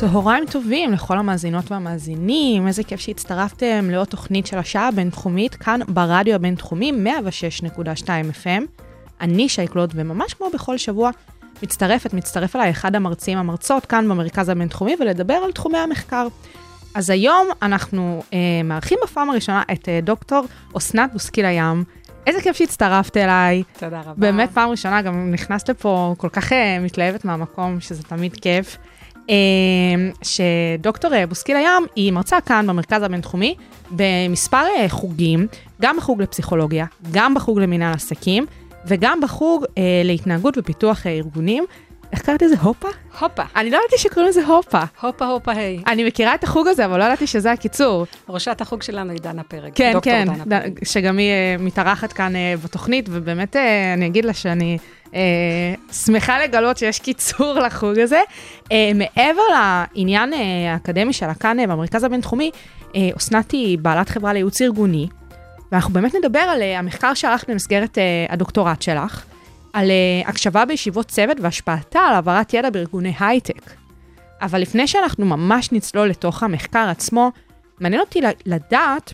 צהריים טובים לכל המאזינות והמאזינים, איזה כיף שהצטרפתם לעוד תוכנית של השעה הבינתחומית, כאן ברדיו הבינתחומי 106.2 FM. אני שייקלוד, וממש כמו בכל שבוע, מצטרפת, מצטרף אליי אחד המרצים, המרצות כאן במרכז הבינתחומי, ולדבר על תחומי המחקר. אז היום אנחנו אה, מארחים בפעם הראשונה את אה, דוקטור אסנת בוסקילה ים. איזה כיף שהצטרפת אליי. תודה רבה. באמת פעם ראשונה, גם נכנסת לפה כל כך אה, מתלהבת מהמקום, שזה תמיד כיף. אה, שדוקטור אה, בוסקילה ים היא מרצה כאן במרכז הבינתחומי במספר אה, חוגים, גם בחוג לפסיכולוגיה, גם בחוג למינהל עסקים וגם בחוג אה, להתנהגות ופיתוח ארגונים. איך קראתי לזה? הופה? הופה, אני לא ידעתי שקוראים לזה הופה. הופה הופה היי. אני מכירה את החוג הזה, אבל לא ידעתי שזה הקיצור. ראשת החוג שלנו היא דנה פרג. כן, כן, דנה פרג. שגם היא מתארחת כאן בתוכנית, ובאמת אני אגיד לה שאני שמחה לגלות שיש קיצור לחוג הזה. אה, מעבר לעניין אה, האקדמי שלה כאן אה, במרכז הבינתחומי, אה, אסנת היא בעלת חברה לייעוץ ארגוני, ואנחנו באמת נדבר על אה, המחקר שערכת במסגרת אה, הדוקטורט שלך, על אה, הקשבה בישיבות צוות והשפעתה על העברת ידע בארגוני הייטק. אבל לפני שאנחנו ממש נצלול לתוך המחקר עצמו, מעניין אותי לדעת,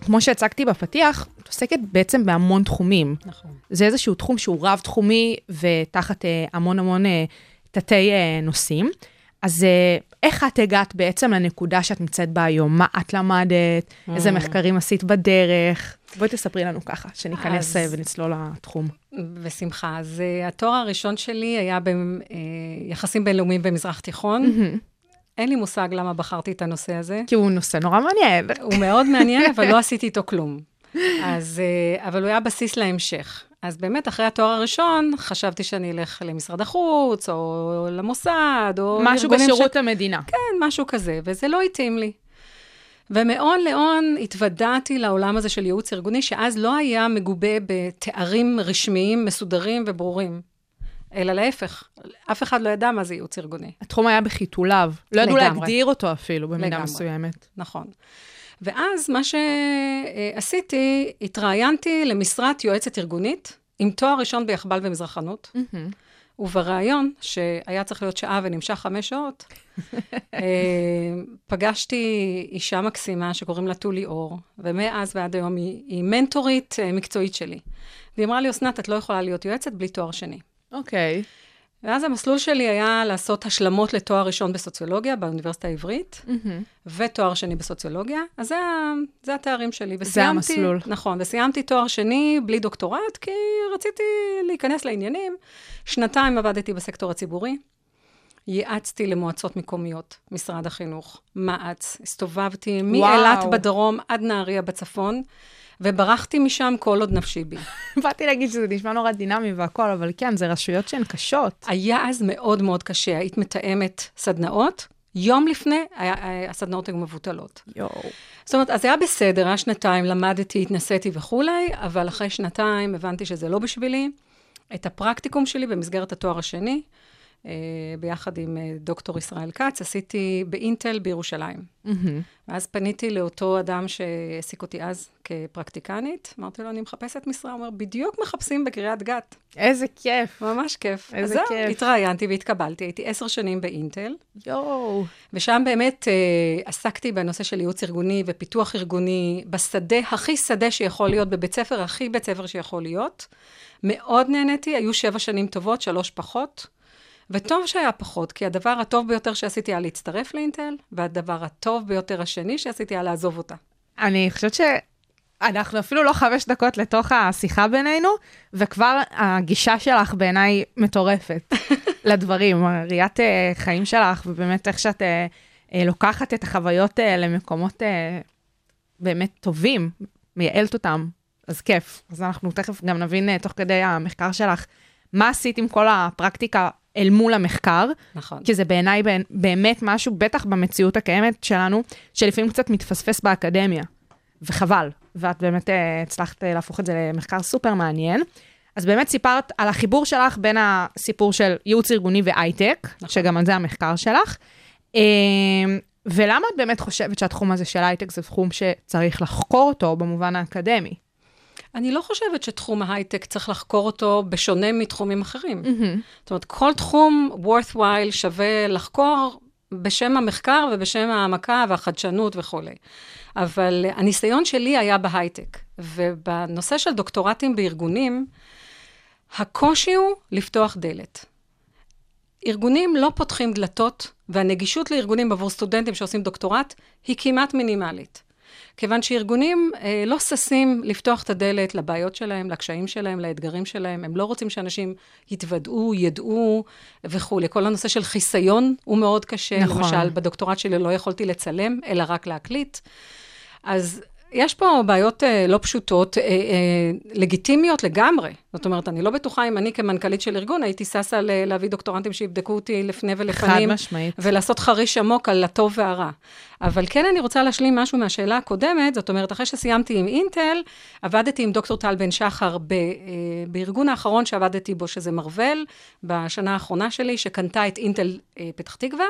כמו שהצגתי בפתיח, את עוסקת בעצם בהמון תחומים. נכון. זה איזשהו תחום שהוא רב-תחומי ותחת אה, המון המון אה, תתי אה, נושאים. אז אה, איך את הגעת בעצם לנקודה שאת נמצאת בה היום? מה את למדת? איזה מחקרים עשית בדרך? בואי תספרי לנו ככה, שניכנס אז- אה, ונצלול לתחום. בשמחה. אז uh, התואר הראשון שלי היה ביחסים בינלאומיים במזרח תיכון. אין לי מושג למה בחרתי את הנושא הזה. כי הוא נושא נורא מעניין. הוא מאוד מעניין, אבל לא עשיתי איתו כלום. אז, אה, אבל הוא היה בסיס להמשך. אז באמת, אחרי התואר הראשון, חשבתי שאני אלך למשרד החוץ, או למוסד, או... משהו בשירות המדינה. כן, משהו כזה, וזה לא התאים לי. ומאוד לאון התוודעתי לעולם הזה של ייעוץ ארגוני, שאז לא היה מגובה בתארים רשמיים מסודרים וברורים, אלא להפך, אף אחד לא ידע מה זה ייעוץ ארגוני. התחום היה בחיתוליו. לא ידעו. להגדיר אותו אפילו, במידה לגמרי. מסוימת. נכון. ואז מה שעשיתי, התראיינתי למשרת יועצת ארגונית, עם תואר ראשון ביחב"ל ומזרחנות, ובריאיון, שהיה צריך להיות שעה ונמשך חמש שעות, אה, פגשתי אישה מקסימה שקוראים לה טולי אור, ומאז ועד היום היא, היא מנטורית אה, מקצועית שלי. והיא אמרה לי, אסנת, את לא יכולה להיות יועצת בלי תואר שני. אוקיי. ואז המסלול שלי היה לעשות השלמות לתואר ראשון בסוציולוגיה באוניברסיטה העברית, ותואר שני בסוציולוגיה. אז זה, זה התארים שלי. וסיימתי- המסלול. נכון, וסיימתי תואר שני בלי דוקטורט, כי רציתי להיכנס לעניינים. שנתיים עבדתי בסקטור הציבורי. ייעצתי למועצות מקומיות, משרד החינוך, מע"צ, הסתובבתי מאילת. בדרום עד נהריה בצפון, וברחתי משם כל עוד נפשי בי. באתי להגיד שזה נשמע נורא דינמי והכל, אבל כן, זה רשויות שהן קשות. היה אז מאוד מאוד קשה, היית מתאמת סדנאות, יום לפני היה, הסדנאות היו מבוטלות. יואו. זאת אומרת, אז היה בסדר, היה שנתיים, למדתי, התנסיתי וכולי, אבל אחרי שנתיים הבנתי שזה לא בשבילי. את הפרקטיקום שלי במסגרת התואר השני, ביחד עם אה, דוקטור ישראל כץ, עשיתי באינטל בירושלים. ואז פניתי לאותו אדם שהעסיק אותי אז כפרקטיקנית, אמרתי לו, אני מחפשת משרה, הוא אומר, בדיוק מחפשים בקריית גת. איזה כיף. ממש כיף. איזה אז כיף. התראיינתי והתקבלתי, הייתי עשר שנים באינטל, יואו. ושם באמת אה, עסקתי בנושא של ייעוץ ארגוני ופיתוח ארגוני, בשדה הכי שדה שיכול להיות, בבית ספר הכי בית ספר שיכול להיות. מאוד נהניתי, היו שבע שנים טובות, שלוש פחות. וטוב שהיה פחות, כי הדבר הטוב ביותר שעשיתי היה להצטרף לאינטל, והדבר הטוב ביותר השני שעשיתי היה לעזוב אותה. אני חושבת שאנחנו אפילו לא חמש דקות לתוך השיחה בינינו, וכבר הגישה שלך בעיניי מטורפת לדברים, ראיית אה, חיים שלך, ובאמת איך שאת אה, אה, לוקחת את החוויות למקומות באמת טובים, מייעלת אותם, אז כיף. אז אנחנו תכף גם נבין תוך כדי המחקר שלך, מה עשית עם כל הפרקטיקה אל מול המחקר. נכון. כי זה בעיניי באמת משהו, בטח במציאות הקיימת שלנו, שלפעמים קצת מתפספס באקדמיה. וחבל. ואת באמת אה, הצלחת אה, להפוך את זה למחקר סופר מעניין. אז באמת סיפרת על החיבור שלך בין הסיפור של ייעוץ ארגוני והייטק, נכון. שגם על זה המחקר שלך. אה, ולמה את באמת חושבת שהתחום הזה של הייטק זה תחום שצריך לחקור אותו במובן האקדמי? אני לא חושבת שתחום ההייטק צריך לחקור אותו בשונה מתחומים אחרים. זאת אומרת, כל תחום worthwhile שווה לחקור בשם המחקר ובשם העמקה והחדשנות וכולי. אבל הניסיון שלי היה בהייטק, ובנושא של דוקטורטים בארגונים, הקושי הוא לפתוח דלת. ארגונים לא פותחים דלתות, והנגישות לארגונים עבור סטודנטים שעושים דוקטורט היא כמעט מינימלית. כיוון שארגונים אה, לא ששים לפתוח את הדלת לבעיות שלהם, לקשיים שלהם, לאתגרים שלהם, הם לא רוצים שאנשים יתוודעו, ידעו וכולי. כל הנושא של חיסיון הוא מאוד קשה. נכון. למשל, בדוקטורט שלי לא יכולתי לצלם, אלא רק להקליט. אז יש פה בעיות אה, לא פשוטות, אה, אה, לגיטימיות לגמרי. זאת אומרת, אני לא בטוחה אם אני כמנכ"לית של ארגון הייתי ששה ל- להביא דוקטורנטים שיבדקו אותי לפני ולפנים. חד משמעית. ולעשות חריש עמוק על הטוב והרע. אבל כן אני רוצה להשלים משהו מהשאלה הקודמת, זאת אומרת, אחרי שסיימתי עם אינטל, עבדתי עם דוקטור טל בן שחר ב, אה, בארגון האחרון שעבדתי בו, שזה מרוול, בשנה האחרונה שלי, שקנתה את אינטל אה, פתח תקווה,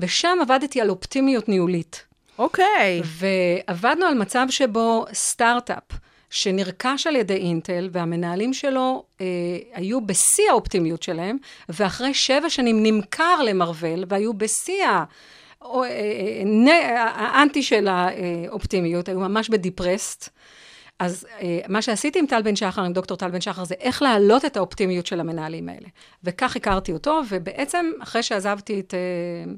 ושם עבדתי על אופטימיות ניהולית. אוקיי. ועבדנו על מצב שבו סטארט-אפ שנרכש על ידי אינטל, והמנהלים שלו אה, היו בשיא האופטימיות שלהם, ואחרי שבע שנים נמכר למרוול, והיו בשיא ה... או, אה, אה, האנטי של האופטימיות, היו ממש בדיפרסט. אז אה, מה שעשיתי עם טל בן שחר, עם דוקטור טל בן שחר, זה איך להעלות את האופטימיות של המנהלים האלה. וכך הכרתי אותו, ובעצם, אחרי שעזבתי את, אה,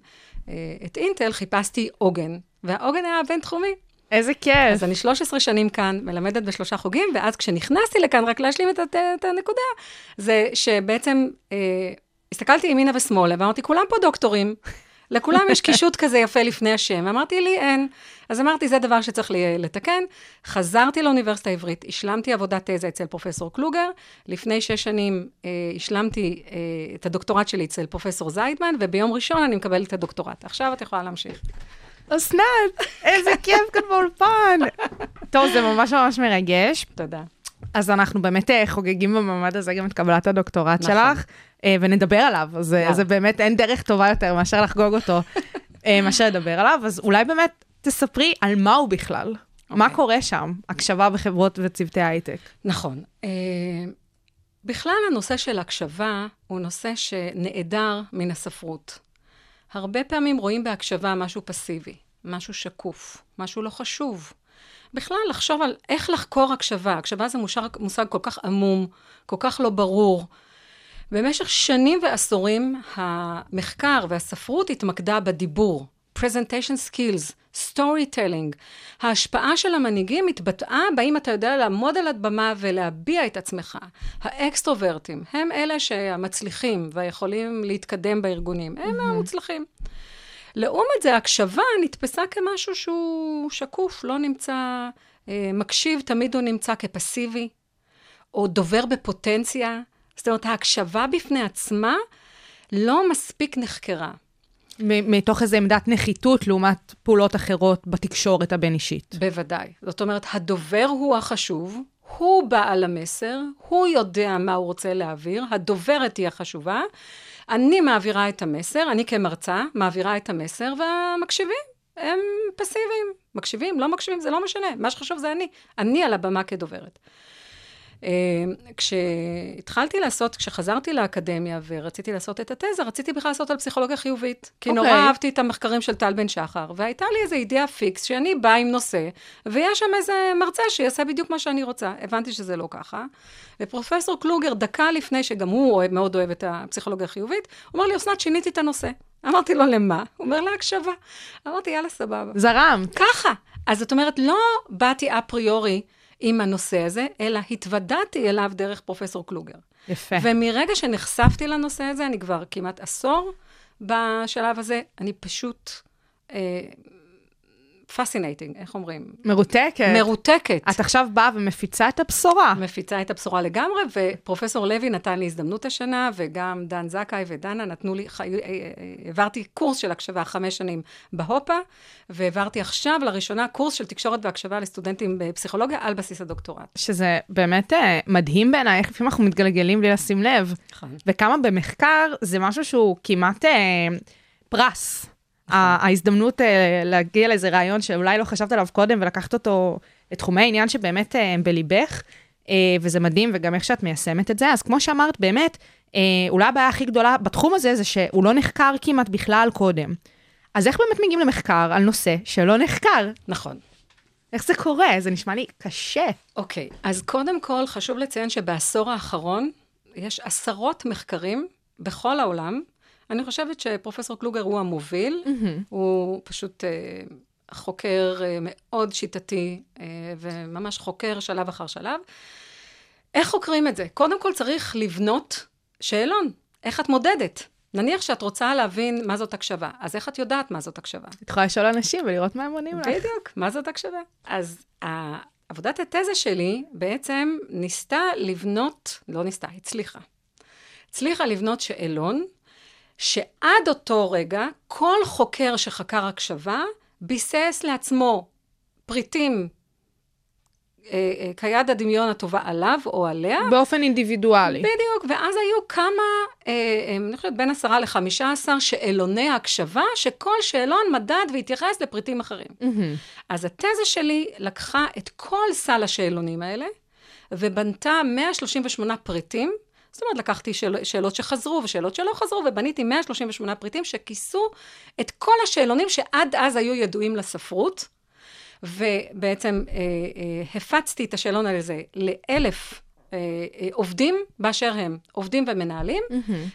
את אינטל, חיפשתי עוגן, והעוגן היה בינתחומי. איזה כיף. אז אני 13 שנים כאן, מלמדת בשלושה חוגים, ואז כשנכנסתי לכאן, רק להשלים את, את, את הנקודה, זה שבעצם אה, הסתכלתי ימינה ושמאלה, ואמרתי, כולם פה דוקטורים, לכולם יש קישוט כזה יפה לפני השם. אמרתי, לי אין. אז אמרתי, זה דבר שצריך לי, לתקן. חזרתי לאוניברסיטה העברית, השלמתי עבודת תזה אצל פרופסור קלוגר. לפני שש שנים אה, השלמתי אה, את הדוקטורט שלי אצל פרופסור זיידמן, וביום ראשון אני מקבלת את הדוקטורט. עכשיו את יכולה להמשיך. אסנת, איזה כיף כאן באולפן. טוב, זה ממש ממש מרגש. תודה. אז אנחנו באמת אה, חוגגים במעמד הזה גם את קבלת הדוקטורט נכון. שלך, אה, ונדבר עליו. אז אה. זה באמת, אין דרך טובה יותר מאשר לחגוג אותו, אה, מאשר לדבר עליו. אז אולי באמת תספרי על מה הוא בכלל. מה אוקיי. קורה שם? הקשבה בחברות וצוותי הייטק. נכון. אה, בכלל, הנושא של הקשבה הוא נושא שנעדר מן הספרות. הרבה פעמים רואים בהקשבה משהו פסיבי, משהו שקוף, משהו לא חשוב. בכלל, לחשוב על איך לחקור הקשבה. הקשבה זה מושג, מושג כל כך עמום, כל כך לא ברור. במשך שנים ועשורים, המחקר והספרות התמקדה בדיבור, presentation skills, storytelling. ההשפעה של המנהיגים התבטאה בהאם אתה יודע לעמוד על הבמה ולהביע את עצמך. האקסטרוברטים הם אלה שהמצליחים והיכולים להתקדם בארגונים, הם המוצלחים. לעומת זה, הקשבה נתפסה כמשהו שהוא שקוף, לא נמצא, אה, מקשיב, תמיד הוא נמצא כפסיבי, או דובר בפוטנציה. זאת אומרת, ההקשבה בפני עצמה לא מספיק נחקרה. מתוך איזו עמדת נחיתות לעומת פעולות אחרות בתקשורת הבין-אישית. בוודאי. זאת אומרת, הדובר הוא החשוב, הוא בעל המסר, הוא יודע מה הוא רוצה להעביר, הדוברת היא החשובה, אני מעבירה את המסר, אני כמרצה מעבירה את המסר, והמקשיבים הם פסיביים. מקשיבים, לא מקשיבים, זה לא משנה, מה שחשוב זה אני. אני על הבמה כדוברת. אה, כשהתחלתי לעשות, כשחזרתי לאקדמיה ורציתי לעשות את התזה, רציתי בכלל לעשות על פסיכולוגיה חיובית. כי נורא אוקיי. אהבתי את המחקרים של טל בן שחר, והייתה לי איזו אידאה פיקס שאני באה עם נושא, ויש שם איזה מרצה שיעשה בדיוק מה שאני רוצה. הבנתי שזה לא ככה. ופרופסור קלוגר, דקה לפני, שגם הוא אוהב, מאוד אוהב את הפסיכולוגיה החיובית, הוא אמר לי, אסנת, שיניתי את הנושא. אמרתי לו, למה? הוא אומר, להקשבה. אמרתי, יאללה, סבבה. זרמת. ככה. אז זאת אומרת, לא באתי אפריורי עם הנושא הזה, אלא התוודעתי אליו דרך פרופסור קלוגר. יפה. ומרגע שנחשפתי לנושא הזה, אני כבר כמעט עשור בשלב הזה, אני פשוט אה, fascinating, איך אומרים? מרותקת. מרותקת. את עכשיו באה ומפיצה את הבשורה. מפיצה את הבשורה לגמרי, ופרופסור לוי נתן לי הזדמנות השנה, וגם דן זכאי ודנה נתנו לי, חי... אה, אה, העברתי קורס של הקשבה חמש שנים בהופה, והעברתי עכשיו לראשונה קורס של תקשורת והקשבה לסטודנטים בפסיכולוגיה על בסיס הדוקטורט. שזה באמת אה, מדהים בעיניי, איך לפעמים אנחנו מתגלגלים בלי לשים לב. נכון. וכמה במחקר זה משהו שהוא כמעט אה, פרס. ההזדמנות אה, להגיע לאיזה רעיון שאולי לא חשבת עליו קודם ולקחת אותו לתחומי העניין שבאמת אה, הם בליבך, אה, וזה מדהים, וגם איך שאת מיישמת את זה. אז כמו שאמרת, באמת, אולי הבעיה הכי גדולה בתחום הזה זה שהוא לא נחקר כמעט בכלל קודם. אז איך באמת מגיעים למחקר על נושא שלא נחקר? נכון. איך זה קורה? זה נשמע לי קשה. אוקיי, אז קודם כל חשוב לציין שבעשור האחרון יש עשרות מחקרים בכל העולם. אני חושבת שפרופסור קלוגר הוא המוביל, הוא פשוט אה, חוקר אה, מאוד שיטתי אה, וממש חוקר שלב אחר שלב. איך חוקרים את זה? קודם כל צריך לבנות שאלון, איך את מודדת? נניח שאת רוצה להבין מה זאת הקשבה, אז איך את יודעת מה זאת הקשבה? את יכולה לשאול אנשים ולראות מה הם עונים לך. בדיוק, מה זאת הקשבה? אז עבודת התזה שלי בעצם ניסתה לבנות, לא ניסתה, הצליחה. הצליחה לבנות שאלון, שעד אותו רגע, כל חוקר שחקר הקשבה, ביסס לעצמו פריטים אה, אה, כיד הדמיון הטובה עליו או עליה, באופן אינדיבידואלי. בדיוק, ואז היו כמה, אה, אני חושבת בין עשרה לחמישה עשר שאלוני הקשבה, שכל שאלון מדד והתייחס לפריטים אחרים. מהמם. אז התזה שלי לקחה את כל סל השאלונים האלה, ובנתה 138 פריטים. זאת אומרת, לקחתי שאל, שאלות שחזרו ושאלות שלא חזרו, ובניתי 138 פריטים שכיסו את כל השאלונים שעד אז היו ידועים לספרות. ובעצם אה, אה, הפצתי את השאלון הזה לאלף אה, אה, עובדים באשר הם, עובדים ומנהלים,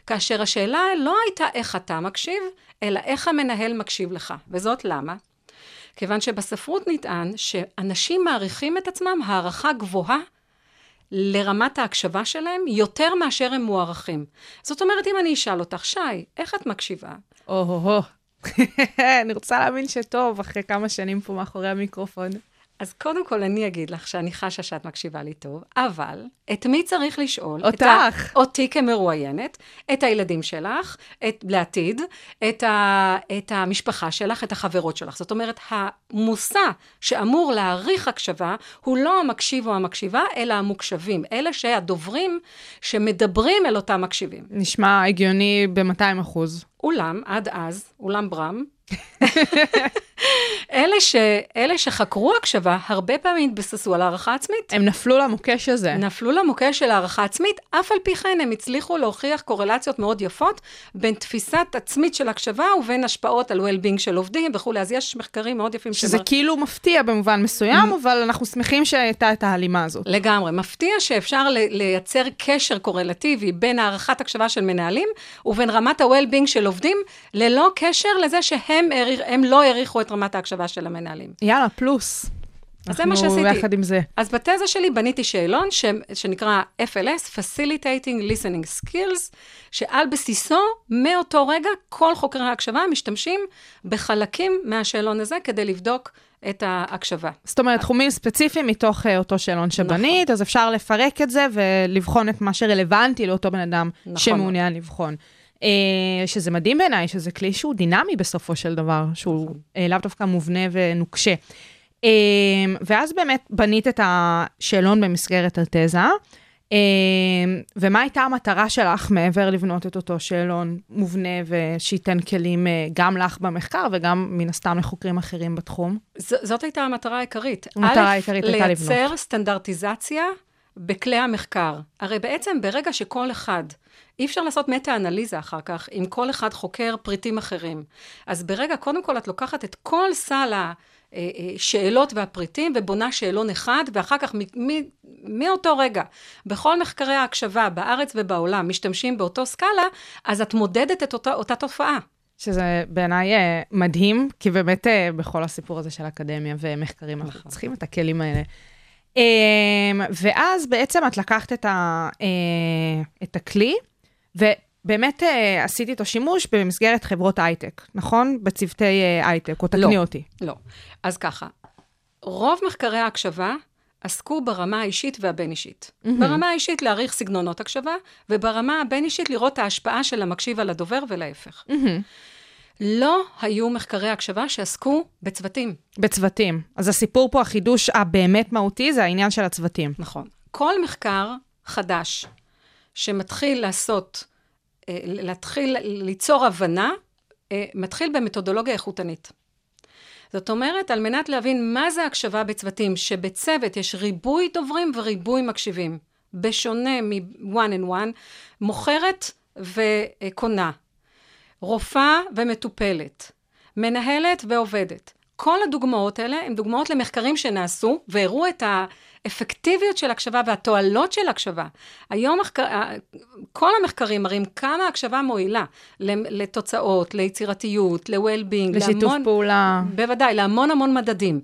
כאשר השאלה לא הייתה איך אתה מקשיב, אלא איך המנהל מקשיב לך. וזאת למה? כיוון שבספרות נטען שאנשים מעריכים את עצמם הערכה גבוהה לרמת ההקשבה שלהם יותר מאשר הם מוערכים. זאת אומרת, אם אני אשאל אותך, שי, איך את מקשיבה? או-הו-הו. אני רוצה להאמין שטוב, אחרי כמה שנים פה מאחורי המיקרופון. אז קודם כל אני אגיד לך שאני חשה שאת מקשיבה לי טוב, אבל את מי צריך לשאול? אותך. את ה... אותי כמרואיינת, את הילדים שלך, את... לעתיד, את, ה... את המשפחה שלך, את החברות שלך. זאת אומרת, המושא שאמור להעריך הקשבה הוא לא המקשיב או המקשיבה, אלא המוקשבים. אלה שהדוברים שמדברים אל אותם מקשיבים. נשמע הגיוני ב-200 אחוז. אולם, עד אז, אולם ברם, אלה, ש, אלה שחקרו הקשבה, הרבה פעמים התבססו על הערכה עצמית. הם נפלו למוקש הזה. נפלו למוקש של הערכה עצמית, אף על פי כן הם הצליחו להוכיח קורלציות מאוד יפות בין תפיסת עצמית של הקשבה ובין השפעות על well-being של עובדים וכולי. אז יש מחקרים מאוד יפים שזה שמר- כאילו מפתיע במובן מסוים, אבל אנחנו שמחים שהייתה את ההלימה הזאת. לגמרי. מפתיע שאפשר לייצר קשר קורלטיבי בין הערכת הקשבה של מנהלים ובין רמת ה-well-being של עובדים, ללא קשר לזה שהם לא העריכו את רמת ההקשבה של המנהלים. יאללה, פלוס. אז זה מה אנחנו שעשיתי. יחד עם זה. אז בתזה שלי בניתי שאלון ש... שנקרא FLS, Facilitating Listening Skills, שעל בסיסו, מאותו רגע, כל חוקרי ההקשבה משתמשים בחלקים מהשאלון הזה כדי לבדוק את ההקשבה. זאת אומרת, תחומים ספציפיים מתוך uh, אותו שאלון שבנית, אז אפשר לפרק את זה ולבחון את מה שרלוונטי לאותו בן אדם נכון. שמעוניין לבחון. Uh, שזה מדהים בעיניי, שזה כלי שהוא דינמי בסופו של דבר, שהוא uh, לאו דווקא מובנה ונוקשה. Uh, ואז באמת בנית את השאלון במסגרת התזה. ומה הייתה המטרה שלך מעבר לבנות את אותו שאלון מובנה ושייתן כלים גם לך במחקר וגם מן הסתם לחוקרים אחרים בתחום? ז- זאת הייתה המטרה העיקרית. המטרה העיקרית הייתה לבנות. לייצר סטנדרטיזציה בכלי המחקר. הרי בעצם ברגע שכל אחד, אי אפשר לעשות מטה-אנליזה אחר כך, אם כל אחד חוקר פריטים אחרים. אז ברגע, קודם כל את לוקחת את כל סל השאלות והפריטים ובונה שאלון אחד, ואחר כך מאותו רגע, בכל מחקרי ההקשבה בארץ ובעולם משתמשים באותו סקאלה, אז את מודדת את אותה, אותה תופעה. שזה בעיניי אה, מדהים, כי באמת אה, בכל הסיפור הזה של אקדמיה ומחקרים, אנחנו נכון. צריכים את הכלים האלה. אה, ואז בעצם את לקחת את, ה, אה, את הכלי, באמת אה, עשיתי איתו שימוש במסגרת חברות הייטק, נכון? בצוותי אה, הייטק, או תקני לא. אותי. לא. אז ככה, רוב מחקרי ההקשבה עסקו ברמה האישית והבין-אישית. Mm-hmm. ברמה האישית להעריך סגנונות הקשבה, וברמה הבין-אישית לראות את ההשפעה של המקשיב על הדובר ולהפך. Mm-hmm. לא היו מחקרי הקשבה שעסקו בצוותים. בצוותים. אז הסיפור פה, החידוש הבאמת מהותי, זה העניין של הצוותים. נכון. כל מחקר חדש שמתחיל לעשות, אה, להתחיל ליצור הבנה, אה, מתחיל במתודולוגיה איכותנית. זאת אומרת, על מנת להבין מה זה הקשבה בצוותים, שבצוות יש ריבוי דוברים וריבוי מקשיבים, בשונה מ-one and one, מוכרת וקונה, רופאה ומטופלת, מנהלת ועובדת. כל הדוגמאות האלה הן דוגמאות למחקרים שנעשו והראו את האפקטיביות של הקשבה והתועלות של הקשבה. היום מחקר, כל המחקרים מראים כמה הקשבה מועילה לתוצאות, ליצירתיות, ל-well-being, לשיתוף להמון, פעולה. בוודאי, להמון המון מדדים.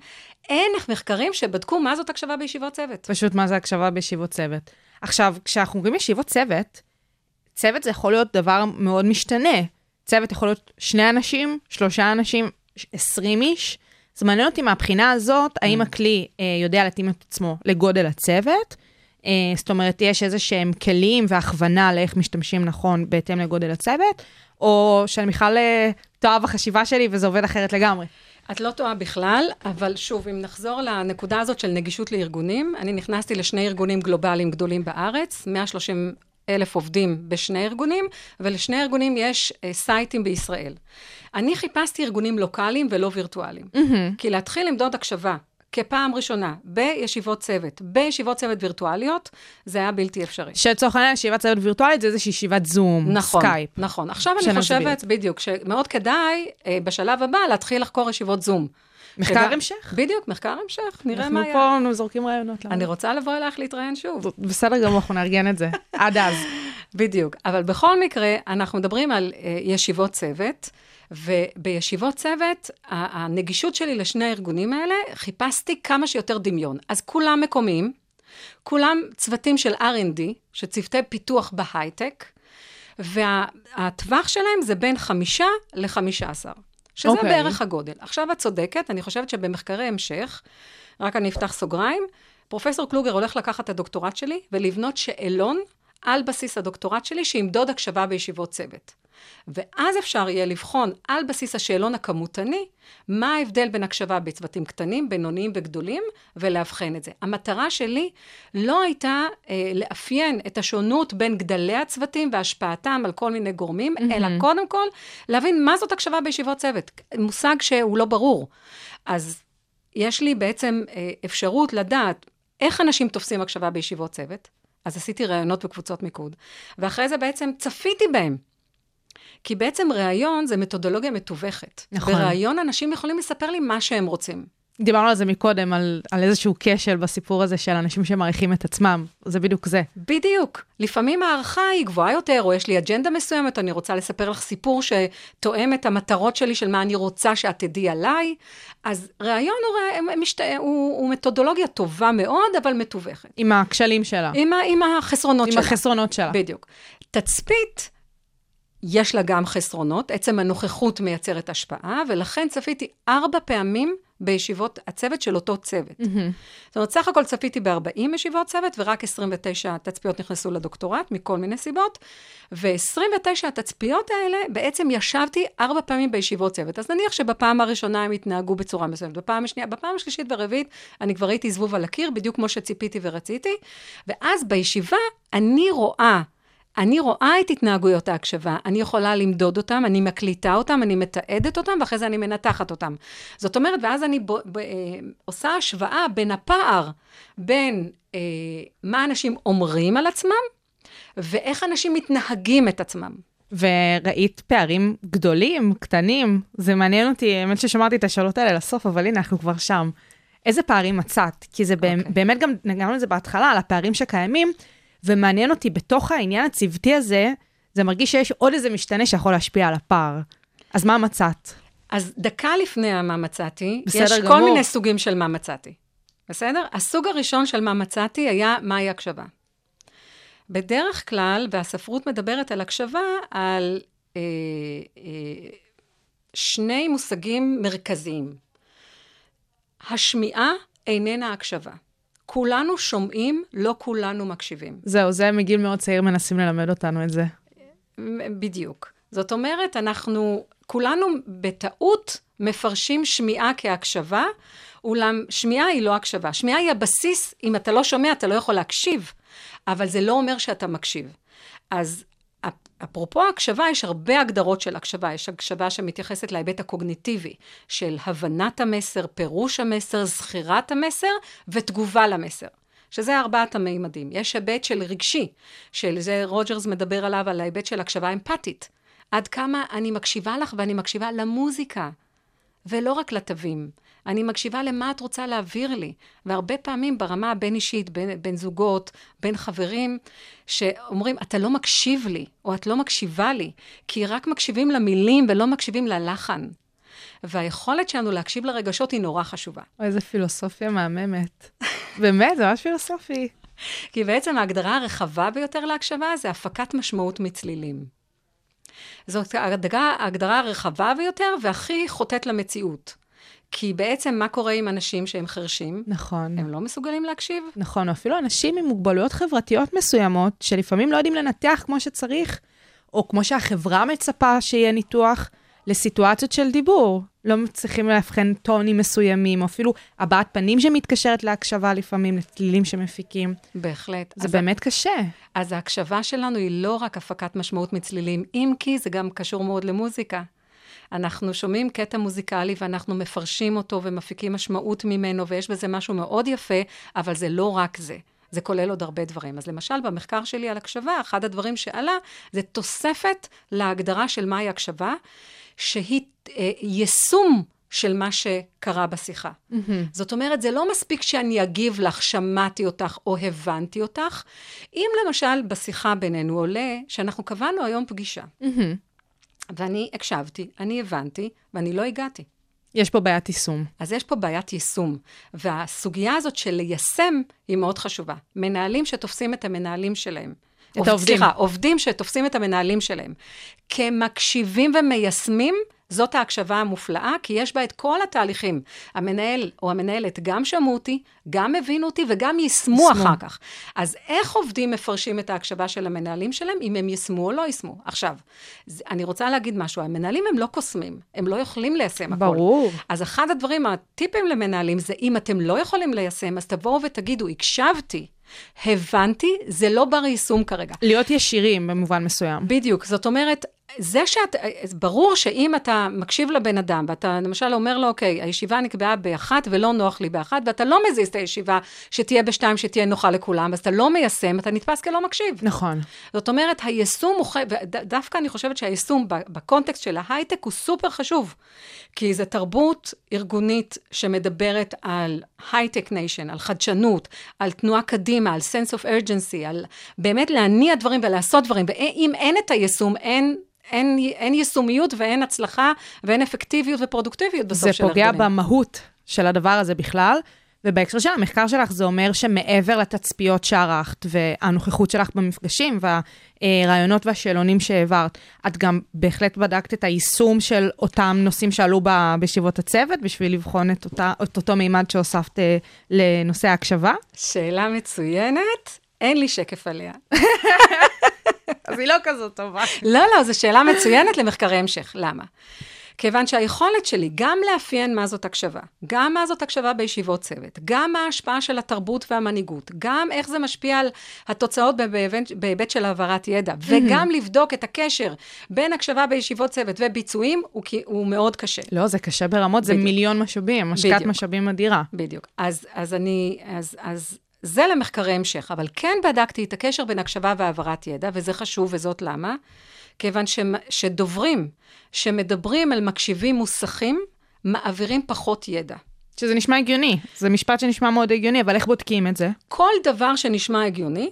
אין מחקרים שבדקו מה זאת הקשבה בישיבות צוות. פשוט מה זה הקשבה בישיבות צוות. עכשיו, כשאנחנו אומרים ישיבות צוות, צוות זה יכול להיות דבר מאוד משתנה. צוות יכול להיות שני אנשים, שלושה אנשים, עשרים איש. אז מעניין אותי מהבחינה הזאת, האם הכלי אה, יודע להתאים את עצמו לגודל הצוות? אה, זאת אומרת, יש איזה שהם כלים והכוונה לאיך משתמשים נכון בהתאם לגודל הצוות, או שאני בכלל אה, טועה בחשיבה שלי וזה עובד אחרת לגמרי. את לא טועה בכלל, אבל שוב, אם נחזור לנקודה הזאת של נגישות לארגונים, אני נכנסתי לשני ארגונים גלובליים גדולים בארץ, 130 אלף עובדים בשני ארגונים, ולשני ארגונים יש אה, סייטים בישראל. אני חיפשתי ארגונים לוקאליים ולא וירטואליים. Mm-hmm. כי להתחיל למדוד הקשבה כפעם ראשונה בישיבות צוות, בישיבות צוות וירטואליות, זה היה בלתי אפשרי. שלצורך העניין, ישיבת צוות וירטואלית זה איזושהי ישיבת זום, נכון, סקייפ. נכון. עכשיו אני. חושבת, בדיוק, שמאוד כדאי אה, בשלב הבא להתחיל לחקור ישיבות זום. מחקר כדאי- המשך. בדיוק, מחקר המשך, נראה אנחנו מה היה. פה זורקים רעיונות. למה אני לא? רוצה לבוא אלייך להתראיין שוב. בסדר גמור, אנחנו נארגן את זה. עד אז. בדיוק. אבל בכל מקרה, אנחנו מדברים על uh, ישיבות צוות, ובישיבות צוות, הנגישות שלי לשני הארגונים האלה, חיפשתי כמה שיותר דמיון. אז כולם מקומיים, כולם צוותים של R&D, שצוותי פיתוח בהייטק, והטווח שלהם זה בין חמישה לחמישה עשר, שזה אוקיי. okay. בערך הגודל. עכשיו את צודקת, אני חושבת שבמחקרי המשך, רק אני אפתח סוגריים, פרופסור קלוגר הולך לקחת את הדוקטורט שלי ולבנות שאלון על בסיס הדוקטורט שלי שימדוד הקשבה בישיבות צוות. ואז אפשר יהיה לבחון על בסיס השאלון הכמותני, מה ההבדל בין הקשבה בצוותים קטנים, בינוניים וגדולים, ולאבחן את זה. המטרה שלי לא הייתה אה, לאפיין את השונות בין גדלי הצוותים והשפעתם על כל מיני גורמים, mm-hmm. אלא קודם כל להבין מה זאת הקשבה בישיבות צוות. מושג שהוא לא ברור. אז יש לי בעצם אה, אפשרות לדעת איך אנשים תופסים הקשבה בישיבות צוות. אז עשיתי ראיונות בקבוצות מיקוד, ואחרי זה בעצם צפיתי בהם. כי בעצם ראיון זה מתודולוגיה מתווכת. נכון. בראיון אנשים יכולים לספר לי מה שהם רוצים. דיברנו על זה מקודם, על, על איזשהו כשל בסיפור הזה של אנשים שמעריכים את עצמם. זה בדיוק זה. בדיוק. לפעמים הערכה היא גבוהה יותר, או יש לי אג'נדה מסוימת, אני רוצה לספר לך סיפור שתואם את המטרות שלי של מה אני רוצה שאת תדעי עליי. אז ראיון הוא, משת... הוא, הוא מתודולוגיה טובה מאוד, אבל מתווכת. עם הכשלים שלה. עם, ה... עם החסרונות עם שלה. החסרונות שלה. בדיוק. תצפית, יש לה גם חסרונות, עצם הנוכחות מייצרת השפעה, ולכן צפיתי ארבע פעמים בישיבות הצוות של אותו צוות. זאת אומרת, סך הכל צפיתי ב-40 ישיבות צוות, ורק 29 תצפיות נכנסו לדוקטורט, מכל מיני סיבות, ו-29 התצפיות האלה, בעצם ישבתי ארבע פעמים בישיבות צוות. אז נניח שבפעם הראשונה הם התנהגו בצורה מסוימת, בפעם השנייה, בפעם השלישית והרביעית, אני כבר ראיתי זבוב על הקיר, בדיוק כמו שציפיתי ורציתי, ואז בישיבה אני רואה אני רואה את התנהגויות ההקשבה, אני יכולה למדוד אותם, אני מקליטה אותם, אני מתעדת אותם, ואחרי זה אני מנתחת אותם. זאת אומרת, ואז אני ב, ב, אה, עושה השוואה בין הפער בין אה, מה אנשים אומרים על עצמם, ואיך אנשים מתנהגים את עצמם. וראית פערים גדולים, קטנים? זה מעניין אותי, האמת ששמרתי את השאלות האלה לסוף, אבל הנה, אנחנו כבר שם. איזה פערים מצאת? כי זה okay. באמת גם, נגענו לזה בהתחלה, על הפערים שקיימים, ומעניין אותי, בתוך העניין הצוותי הזה, זה מרגיש שיש עוד איזה משתנה שיכול להשפיע על הפער. אז מה מצאת? אז דקה לפני מה מצאתי, יש גמור. כל מיני סוגים של מה מצאתי. בסדר? הסוג הראשון של מה מצאתי היה מהי הקשבה. בדרך כלל, והספרות מדברת על הקשבה, על אה, אה, שני מושגים מרכזיים. השמיעה איננה הקשבה. כולנו שומעים, לא כולנו מקשיבים. זהו, זה מגיל מאוד צעיר מנסים ללמד אותנו את זה. בדיוק. זאת אומרת, אנחנו כולנו בטעות מפרשים שמיעה כהקשבה, אולם שמיעה היא לא הקשבה. שמיעה היא הבסיס, אם אתה לא שומע, אתה לא יכול להקשיב, אבל זה לא אומר שאתה מקשיב. אז אפרופו הקשבה, יש הרבה הגדרות של הקשבה. יש הקשבה שמתייחסת להיבט הקוגניטיבי, של הבנת המסר, פירוש המסר, זכירת המסר ותגובה למסר. שזה ארבעת המימדים. יש היבט של רגשי, של זה רוג'רס מדבר עליו, על ההיבט של הקשבה אמפתית. עד כמה אני מקשיבה לך ואני מקשיבה למוזיקה, ולא רק לתווים. אני מקשיבה למה את רוצה להעביר לי. והרבה פעמים ברמה הבין-אישית, בין, בין זוגות, בין חברים, שאומרים, אתה לא מקשיב לי, או את לא מקשיבה לי, כי רק מקשיבים למילים ולא מקשיבים ללחן. והיכולת שלנו להקשיב לרגשות היא נורא חשובה. איזה פילוסופיה מהממת. באמת, זה ממש פילוסופי. כי בעצם ההגדרה הרחבה ביותר להקשבה זה הפקת משמעות מצלילים. זאת ההגדרה, ההגדרה הרחבה ביותר והכי חוטאת למציאות. כי בעצם מה קורה עם אנשים שהם חרשים? נכון. הם לא מסוגלים להקשיב? נכון, או אפילו אנשים עם מוגבלויות חברתיות מסוימות, שלפעמים לא יודעים לנתח כמו שצריך, או כמו שהחברה מצפה שיהיה ניתוח, לסיטואציות של דיבור. לא מצליחים לאבחן טונים מסוימים, או אפילו הבעת פנים שמתקשרת להקשבה לפעמים, לצלילים שמפיקים. בהחלט. זה באמת ה... קשה. אז ההקשבה שלנו היא לא רק הפקת משמעות מצלילים, אם כי זה גם קשור מאוד למוזיקה. אנחנו שומעים קטע מוזיקלי ואנחנו מפרשים אותו ומפיקים משמעות ממנו, ויש בזה משהו מאוד יפה, אבל זה לא רק זה. זה כולל עוד הרבה דברים. אז למשל, במחקר שלי על הקשבה, אחד הדברים שעלה זה תוספת להגדרה של מהי הקשבה, שהיא אה, יישום של מה שקרה בשיחה. Mm-hmm. זאת אומרת, זה לא מספיק שאני אגיב לך, שמעתי אותך או הבנתי אותך. אם למשל בשיחה בינינו עולה שאנחנו קבענו היום פגישה, mm-hmm. ואני הקשבתי, אני הבנתי, ואני לא הגעתי. יש פה בעיית יישום. אז יש פה בעיית יישום, והסוגיה הזאת של ליישם היא מאוד חשובה. מנהלים שתופסים את המנהלים שלהם. את העובדים. סליחה, עובדים שתופסים את המנהלים שלהם. כמקשיבים ומיישמים, זאת ההקשבה המופלאה, כי יש בה את כל התהליכים. המנהל או המנהלת גם שמעו אותי, גם הבינו אותי וגם יישמו אחר כך. אז איך עובדים מפרשים את ההקשבה של המנהלים שלהם, אם הם יישמו או לא יישמו? עכשיו, אני רוצה להגיד משהו, המנהלים הם לא קוסמים, הם לא יכולים ליישם הכול. ברור. אז אחד הדברים, הטיפים למנהלים, זה אם אתם לא יכולים ליישם, אז תבואו ותגידו, הקשבתי. הבנתי, זה לא בר יישום כרגע. להיות ישירים במובן מסוים. בדיוק, זאת אומרת, זה שאת, ברור שאם אתה מקשיב לבן אדם, ואתה למשל אומר לו, אוקיי, הישיבה נקבעה באחת ולא נוח לי באחת, ואתה לא מזיז את הישיבה שתהיה בשתיים, שתהיה נוחה לכולם, אז אתה לא מיישם, אתה נתפס כלא מקשיב. נכון. זאת אומרת, היישום הוא, ודווקא אני חושבת שהיישום בקונטקסט של ההייטק הוא סופר חשוב, כי זו תרבות ארגונית שמדברת על high-tech nation, על חדשנות, על תנועה קדימה, על sense of urgency, על באמת להניע דברים ולעשות דברים, ואם אין את היישום, אין... אין, אין יישומיות ואין הצלחה ואין אפקטיביות ופרודוקטיביות בסוף של ארגונים. זה פוגע במהות של הדבר הזה בכלל. ובהקשר של המחקר שלך, זה אומר שמעבר לתצפיות שערכת והנוכחות שלך במפגשים והרעיונות והשאלונים שהעברת, את גם בהחלט בדקת את היישום של אותם נושאים שעלו בישיבות הצוות, בשביל לבחון את, אותה, את אותו מימד שהוספת אה, לנושא ההקשבה? שאלה מצוינת, אין לי שקף עליה. אז היא לא כזאת טובה. לא, לא, זו שאלה מצוינת למחקרי המשך. למה? כיוון שהיכולת שלי גם לאפיין מה זאת הקשבה, גם מה זאת הקשבה בישיבות צוות, גם מה ההשפעה של התרבות והמנהיגות, גם איך זה משפיע על התוצאות בהיבט של העברת ידע, וגם לבדוק את הקשר בין הקשבה בישיבות צוות וביצועים, הוא, הוא מאוד קשה. לא, זה קשה ברמות, בדיוק. זה מיליון משאבים, השקעת משאבים אדירה. בדיוק. אז, אז אני, אז, אז זה למחקרי המשך, אבל כן בדקתי את הקשר בין הקשבה והעברת ידע, וזה חשוב, וזאת למה? כיוון ש, שדוברים שמדברים על מקשיבים מוסכים, מעבירים פחות ידע. שזה נשמע הגיוני, זה משפט שנשמע מאוד הגיוני, אבל איך בודקים את זה? כל דבר שנשמע הגיוני,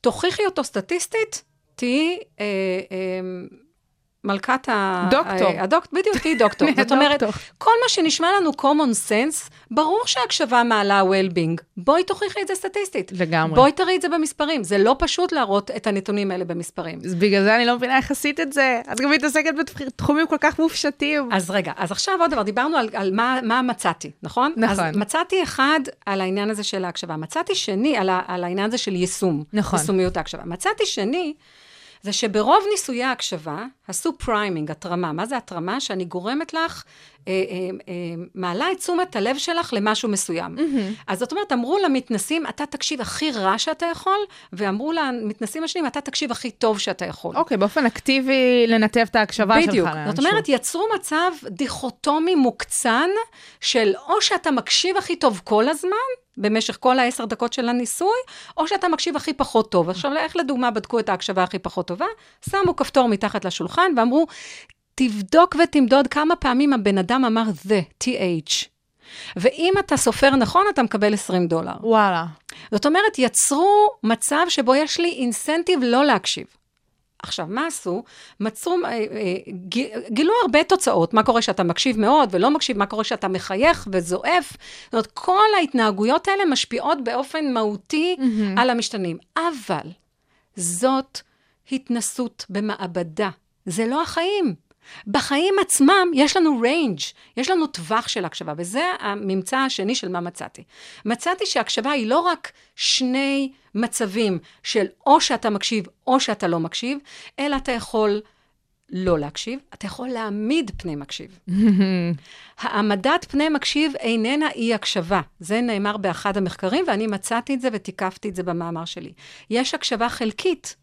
תוכיחי אותו סטטיסטית, תהיי אה, אה, מלכת ה... דוקטור. הדוק... בדיוק, היא דוקטור. זאת. אומרת, כל מה שנשמע לנו common sense, ברור שהקשבה מעלה well-being. בואי תוכיחי את זה סטטיסטית. לגמרי. בואי תראי את זה במספרים. זה לא פשוט להראות את הנתונים האלה במספרים. אז בגלל זה אני לא מבינה איך עשית את זה. את גם מתעסקת בתחומים כל כך מופשטים. אז רגע, אז עכשיו עוד דבר, דיברנו על, על מה, מה מצאתי, נכון? נכון. אז מצאתי אחד על העניין הזה של ההקשבה. מצאתי שני על, ה, על העניין הזה של יישום. נכון. יישומיות ההקשבה. מצאתי שני, זה שברוב ניסויי ההקשבה, עשו פריימינג, הטרמה. מה זה התרמה? שאני גורמת לך, אה, אה, אה, מעלה את תשומת הלב שלך למשהו מסוים. Mm-hmm. אז זאת אומרת, אמרו למתנסים, אתה תקשיב הכי רע שאתה יכול, ואמרו למתנסים השניים, אתה תקשיב הכי טוב שאתה יכול. אוקיי, באופן אקטיבי לנתב את ההקשבה שלך בדיוק. זאת אומרת, יצרו מצב דיכוטומי מוקצן של או שאתה מקשיב הכי טוב כל הזמן, במשך כל העשר דקות של הניסוי, או שאתה מקשיב הכי פחות טוב. עכשיו, איך לדוגמה בדקו את ההקשבה הכי פחות טובה? שמו כפתור מתחת לשולחן ואמרו, תבדוק ותמדוד כמה פעמים הבן אדם אמר the, TH. ואם אתה סופר נכון, אתה מקבל 20 דולר. וואלה. זאת אומרת, יצרו מצב שבו יש לי אינסנטיב לא להקשיב. עכשיו, מה עשו? מצאו, אה, אה, גילו הרבה תוצאות, מה קורה שאתה מקשיב מאוד ולא מקשיב, מה קורה שאתה מחייך וזועף. זאת אומרת, כל ההתנהגויות האלה משפיעות באופן מהותי mm-hmm. על המשתנים. אבל זאת התנסות במעבדה, זה לא החיים. בחיים עצמם יש לנו ריינג', יש לנו טווח של הקשבה, וזה הממצא השני של מה מצאתי. מצאתי שהקשבה היא לא רק שני מצבים של או שאתה מקשיב או שאתה לא מקשיב, אלא אתה יכול לא להקשיב, אתה יכול להעמיד פני מקשיב. העמדת פני מקשיב איננה אי הקשבה. זה נאמר באחד המחקרים, ואני מצאתי את זה ותיקפתי את זה במאמר שלי. יש הקשבה חלקית.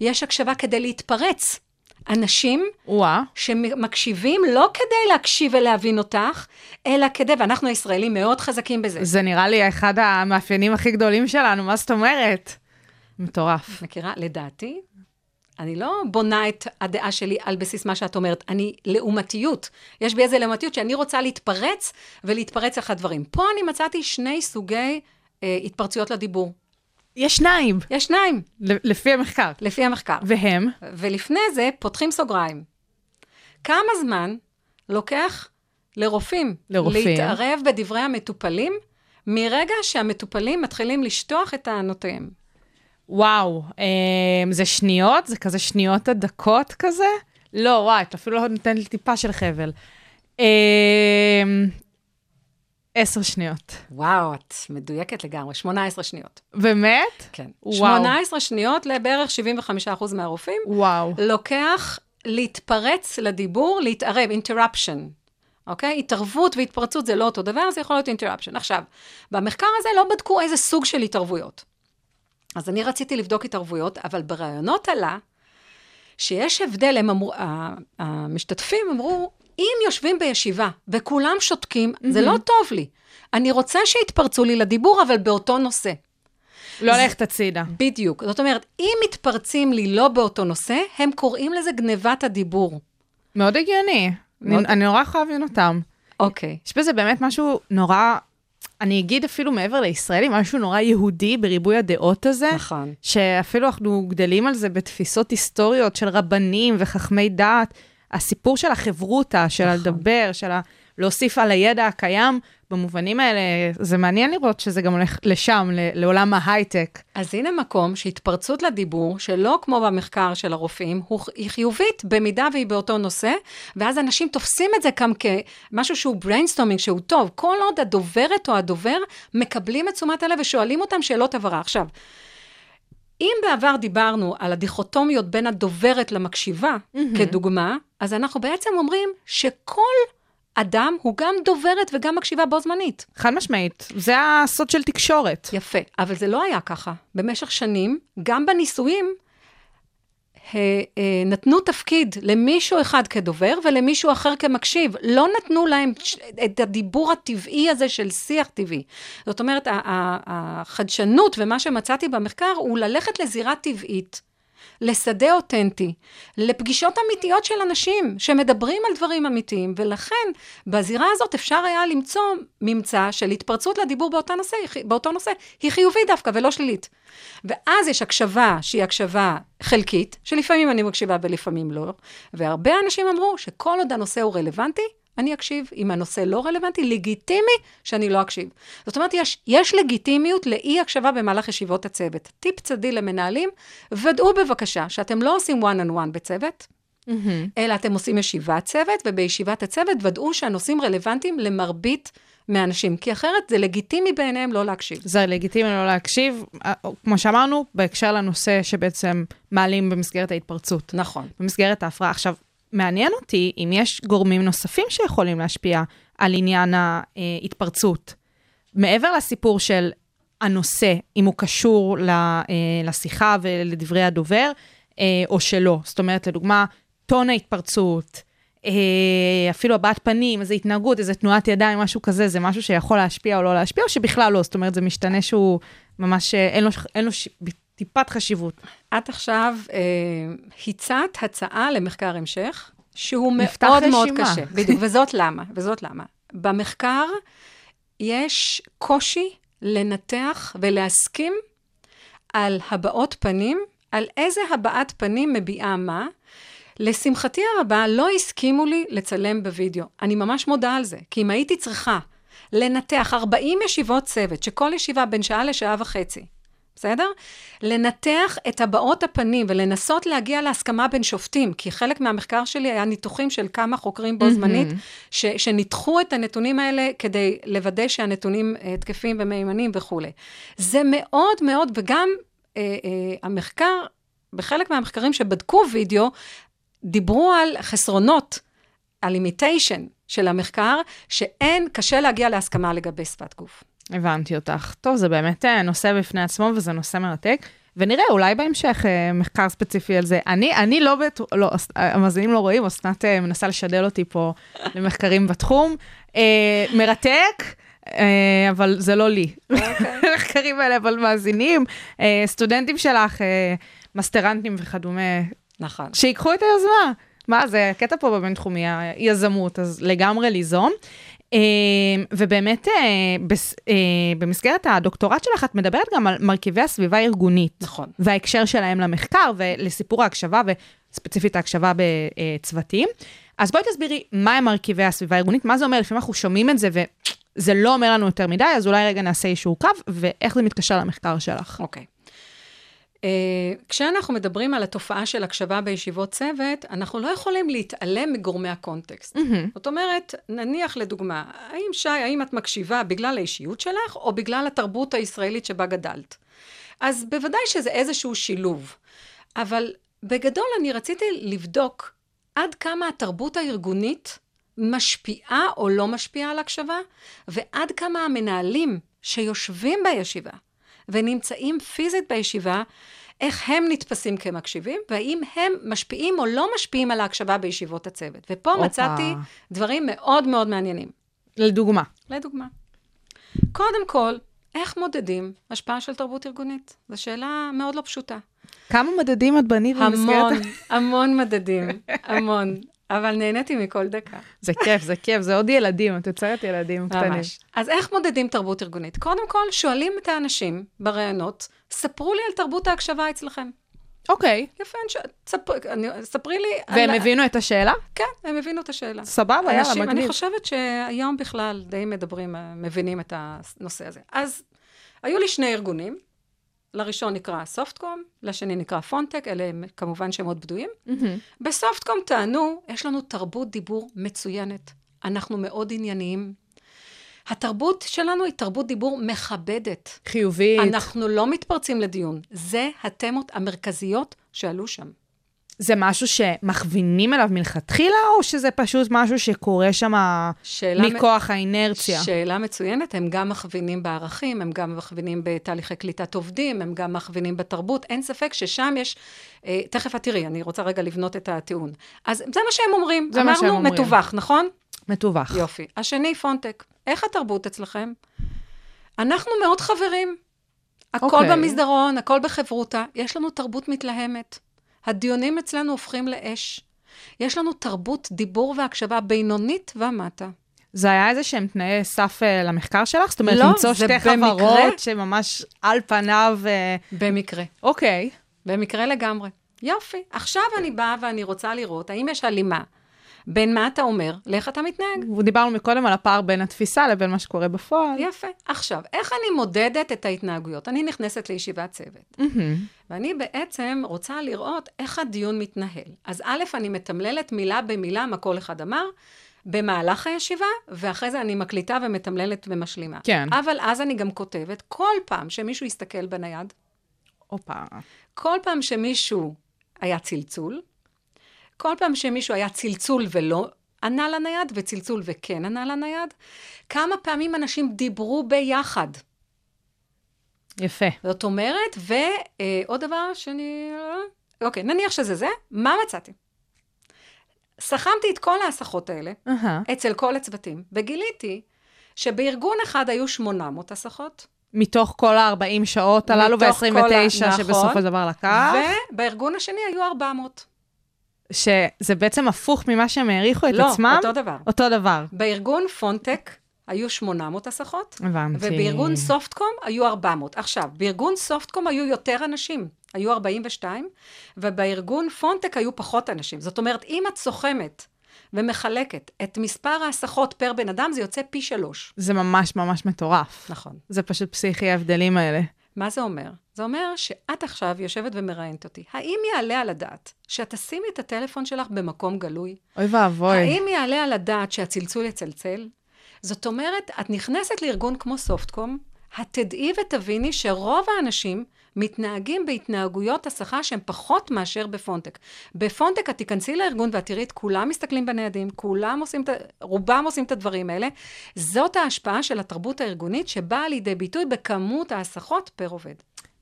יש הקשבה כדי להתפרץ. אנשים וואה. שמקשיבים לא כדי להקשיב ולהבין אותך, אלא כדי, ואנחנו הישראלים מאוד חזקים בזה. זה נראה לי אחד המאפיינים הכי גדולים שלנו, מה זאת אומרת? מטורף. מכירה? לדעתי, אני לא בונה את הדעה שלי על בסיס מה שאת אומרת, אני לעומתיות. יש בי איזה לעומתיות שאני רוצה להתפרץ ולהתפרץ לך דברים. פה אני מצאתי שני סוגי אה, התפרצויות לדיבור. יש שניים, יש שניים, לפי המחקר. לפי המחקר. והם? ולפני זה, פותחים סוגריים. כמה זמן לוקח לרופאים, לרופאים. להתערב בדברי המטופלים, מרגע שהמטופלים מתחילים לשטוח את טענותיהם? וואו, אה, זה שניות? זה כזה שניות עד דקות כזה? לא, וואי, את אפילו לא נותנת לי טיפה של חבל. עשר שניות. וואו, את מדויקת לגמרי, 18 שניות. באמת? כן. וואו. 18 שניות לבערך 75% מהרופאים, וואו. לוקח להתפרץ לדיבור, להתערב, interruption. אוקיי? התערבות והתפרצות זה לא אותו דבר, זה יכול להיות interruption. עכשיו, במחקר הזה לא בדקו איזה סוג של התערבויות. אז אני רציתי לבדוק התערבויות, אבל בראיונות עלה שיש הבדל, הם אמרו, המשתתפים אמרו, אם יושבים בישיבה וכולם שותקים, זה לא טוב לי. אני רוצה שיתפרצו לי לדיבור, אבל באותו נושא. לא ללכת הצידה. בדיוק. זאת אומרת, אם מתפרצים לי לא באותו נושא, הם קוראים לזה גנבת הדיבור. מאוד הגיוני. מאוד- אני, נורא יכולה להבין אותם. אוקיי. יש בזה באמת משהו נורא, אני אגיד אפילו מעבר לישראלי, משהו נורא יהודי בריבוי הדעות הזה. נכון. שאפילו אנחנו גדלים על זה בתפיסות היסטוריות של רבנים וחכמי דעת. הסיפור של החברותא, של נכון. לדבר, של ה... להוסיף על הידע הקיים, במובנים האלה, זה מעניין לראות שזה גם הולך לשם, לעולם ההייטק. אז הנה מקום שהתפרצות לדיבור, שלא כמו במחקר של הרופאים, הוא, היא חיובית במידה והיא באותו נושא, ואז אנשים תופסים את זה גם כמשהו שהוא brainstorming, שהוא טוב. כל עוד הדוברת או הדובר מקבלים את תשומת הלב ושואלים אותם שאלות הבהרה. עכשיו, אם בעבר דיברנו על הדיכוטומיות בין הדוברת למקשיבה, mm-hmm. כדוגמה, אז אנחנו בעצם אומרים שכל אדם הוא גם דוברת וגם מקשיבה בו זמנית. חד משמעית, זה הסוד של תקשורת. יפה, אבל זה לא היה ככה. במשך שנים, גם בניסויים, נתנו תפקיד למישהו אחד כדובר ולמישהו אחר כמקשיב. לא נתנו להם את הדיבור הטבעי הזה של שיח טבעי. זאת אומרת, החדשנות ומה שמצאתי במחקר הוא ללכת לזירה טבעית. לשדה אותנטי, לפגישות אמיתיות של אנשים שמדברים על דברים אמיתיים, ולכן בזירה הזאת אפשר היה למצוא ממצא של התפרצות לדיבור באותו נושא, באותו נושא. היא חיובית דווקא ולא שלילית. ואז יש הקשבה שהיא הקשבה חלקית, שלפעמים אני מקשיבה ולפעמים לא, והרבה אנשים אמרו שכל עוד הנושא הוא רלוונטי, אני אקשיב. אם הנושא לא רלוונטי, לגיטימי שאני לא אקשיב. זאת אומרת, יש, יש לגיטימיות לאי הקשבה במהלך ישיבות הצוות. טיפ צדי למנהלים, ודאו בבקשה שאתם לא עושים one on one בצוות, mm-hmm. אלא אתם עושים ישיבת צוות, ובישיבת הצוות ודאו שהנושאים רלוונטיים למרבית מאנשים, כי אחרת זה לגיטימי בעיניהם לא להקשיב. זה לגיטימי לא להקשיב, אה, כמו שאמרנו, בהקשר לנושא שבעצם מעלים במסגרת ההתפרצות. נכון. במסגרת ההפרעה. עכשיו, מעניין אותי אם יש גורמים נוספים שיכולים להשפיע על עניין ההתפרצות. מעבר לסיפור של הנושא, אם הוא קשור אה, לשיחה ולדברי הדובר, אה, או שלא. זאת אומרת, לדוגמה, טון ההתפרצות, אה, אפילו הבעת פנים, איזו התנהגות, איזו תנועת ידיים, משהו כזה, זה משהו שיכול להשפיע או לא להשפיע, או שבכלל לא, זאת אומרת, זה משתנה שהוא ממש, אין לו, אין לו. טיפת חשיבות. את עכשיו אה, הצעת הצעה למחקר המשך, שהוא מאוד מאוד קשה. בדיוק, וזאת למה, וזאת למה. במחקר יש קושי לנתח ולהסכים על הבעות פנים, על איזה הבעת פנים מביעה מה. לשמחתי הרבה, לא הסכימו לי לצלם בווידאו. אני ממש מודה על זה, כי אם הייתי צריכה לנתח 40 ישיבות צוות, שכל ישיבה בין שעה לשעה וחצי, בסדר? לנתח את הבעות הפנים ולנסות להגיע להסכמה בין שופטים, כי חלק מהמחקר שלי היה ניתוחים של כמה חוקרים בו זמנית, mm-hmm. ש, שניתחו את הנתונים האלה כדי לוודא שהנתונים uh, תקפים ומהימנים וכולי. זה מאוד מאוד, וגם uh, uh, המחקר, בחלק מהמחקרים שבדקו וידאו, דיברו על חסרונות, על אימיטיישן של המחקר, שאין, קשה להגיע להסכמה לגבי שפת גוף. הבנתי אותך. טוב, זה באמת אה, נושא בפני עצמו וזה נושא מרתק. ונראה, אולי בהמשך אה, מחקר ספציפי על זה. אני, אני לא בטוח, לא, המאזינים לא רואים, אסנת אה, מנסה לשדל אותי פה למחקרים בתחום. אה, מרתק. אה, אבל זה לא לי. אוקיי. המחקרים האלה, אבל מאזינים, אה, סטודנטים שלך, אה, מסטרנטים וכדומה. נכון. שיקחו את היוזמה. מה, זה קטע פה בבינתחומי, היזמות, אז לגמרי ליזום. אמ, ובאמת, אה, אה, במסגרת הדוקטורט שלך, את מדברת גם על מרכיבי הסביבה הארגונית. נכון. וההקשר שלהם למחקר ולסיפור ההקשבה, וספציפית ההקשבה בצוותים. אז בואי תסבירי מה הם מרכיבי הסביבה הארגונית, מה זה אומר, לפעמים אנחנו שומעים את זה וזה לא אומר לנו יותר מדי, אז אולי רגע נעשה איזשהו קו, ואיך זה מתקשר למחקר שלך. אוקיי. Okay. Uh, כשאנחנו מדברים על התופעה של הקשבה בישיבות צוות, אנחנו לא יכולים להתעלם מגורמי הקונטקסט. Mm-hmm. זאת אומרת, נניח לדוגמה, האם שי, האם את מקשיבה בגלל האישיות שלך, או בגלל התרבות הישראלית שבה גדלת? אז בוודאי שזה איזשהו שילוב. אבל בגדול אני רציתי לבדוק עד כמה התרבות הארגונית משפיעה או לא משפיעה על הקשבה, ועד כמה המנהלים שיושבים בישיבה ונמצאים פיזית בישיבה, איך הם נתפסים כמקשיבים, והאם הם משפיעים או לא משפיעים על ההקשבה בישיבות הצוות. ופה אופה. מצאתי דברים מאוד מאוד מעניינים. לדוגמה. לדוגמה. קודם כל, איך מודדים השפעה של תרבות ארגונית? זו שאלה מאוד לא פשוטה. כמה מדדים את בנית במסגרת? המון, המון מדדים, המון. אבל נהניתי מכל דקה. זה כיף, זה כיף, זה עוד ילדים, את יוצרת ילדים קטנים. ממש. אז איך מודדים תרבות ארגונית? קודם כל, שואלים את האנשים בראיונות, ספרו לי על תרבות ההקשבה אצלכם. אוקיי. Okay. יפה, ש... ספר... אני... ספרי לי... והם על... הבינו את השאלה? כן, הם הבינו את השאלה. סבבה, יאללה, מגניב. אני חושבת שהיום בכלל די מדברים, מבינים את הנושא הזה. אז היו לי שני ארגונים, לראשון נקרא סופטקום, לשני נקרא פונטק, אלה הם כמובן שמות בדויים. Mm-hmm. בסופטקום טענו, יש לנו תרבות דיבור מצוינת. אנחנו מאוד ענייניים. התרבות שלנו היא תרבות דיבור מכבדת. חיובית. אנחנו לא מתפרצים לדיון. זה התמות המרכזיות שעלו שם. זה משהו שמכווינים אליו מלכתחילה, או שזה פשוט משהו שקורה שם מכוח מ... האינרציה? שאלה מצוינת, הם גם מכווינים בערכים, הם גם מכווינים בתהליכי קליטת עובדים, הם גם מכווינים בתרבות, אין ספק ששם יש, אה, תכף את תראי, אני רוצה רגע לבנות את הטיעון. אז זה מה שהם אומרים, זה מה שהם אומרים. אמרנו מתווך, נכון? מתווך. יופי. השני, פונטק. איך התרבות אצלכם? אנחנו מאוד חברים. הכל okay. אוקיי. במסדרון, הכל בחברותה, יש לנו תרבות מתלהמת. הדיונים אצלנו הופכים לאש. יש לנו תרבות דיבור והקשבה בינונית ומטה. זה היה איזה שהם תנאי סף אה, למחקר שלך? זאת אומרת, לא, למצוא שתי במקרה. חברות שממש על פניו... אה, במקרה. אוקיי. במקרה לגמרי. יופי. עכשיו אני באה ואני רוצה לראות האם יש הלימה בין מה אתה אומר לאיך אתה מתנהג. דיברנו מקודם על הפער בין התפיסה לבין מה שקורה בפועל. יפה. עכשיו, איך אני מודדת את ההתנהגויות? אני נכנסת לישיבת צוות, מהמם. ואני בעצם רוצה לראות איך הדיון מתנהל. אז א', אני מתמללת מילה במילה מה כל אחד אמר. במהלך הישיבה, ואחרי זה אני מקליטה ומתמללת ומשלימה. כן. אבל אז אני גם כותבת, כל פעם שמישהו יסתכל בנייד, הופה. כל פעם שמישהו היה צלצול, כל פעם שמישהו היה צלצול ולא ענה לנייד, וצלצול וכן ענה לנייד, כמה פעמים אנשים דיברו ביחד. יפה. זאת אומרת, ועוד דבר שאני... אוקיי, נניח שזה זה, מה מצאתי? סכמתי את כל ההסחות האלה אהה. אצל כל הצוותים, וגיליתי שבארגון אחד היו 800 הסחות, מתוך כל ה-40 שעות הללו מתוך כל ה- ו-29 נכון. שבסופו של דבר לקח, ובארגון השני היו 400. שזה בעצם הפוך ממה שהם העריכו את לא, עצמם? אותו דבר. אותו דבר. בארגון פונטק היו 800 הסחות, הבנתי. ובארגון סופטקום היו 400. עכשיו, בארגון סופטקום היו יותר אנשים, היו 42, ובארגון פונטק היו פחות אנשים. זאת אומרת, אם את סוכמת ומחלקת את מספר ההסחות פר בן אדם, זה יוצא פי שלוש. זה ממש ממש מטורף. נכון. זה פשוט פסיכי ההבדלים האלה. מה זה אומר? זה אומר שאת עכשיו יושבת ומראיינת אותי. האם יעלה על הדעת שאת תשימי את הטלפון שלך במקום גלוי? אוי ואבוי. האם יעלה על הדעת שהצלצול יצלצל? זאת אומרת, את נכנסת לארגון כמו סופטקום, את תדעי ותביני שרוב האנשים מתנהגים בהתנהגויות הסחה שהן פחות מאשר בפונטק. בפונטק את תיכנסי לארגון ואת תראי את כולם מסתכלים בניידים, כולם עושים. רובם עושים את הדברים האלה. זאת ההשפעה של התרבות הארגונית שבאה לידי ביטוי בכמות ההסחות פר עובד.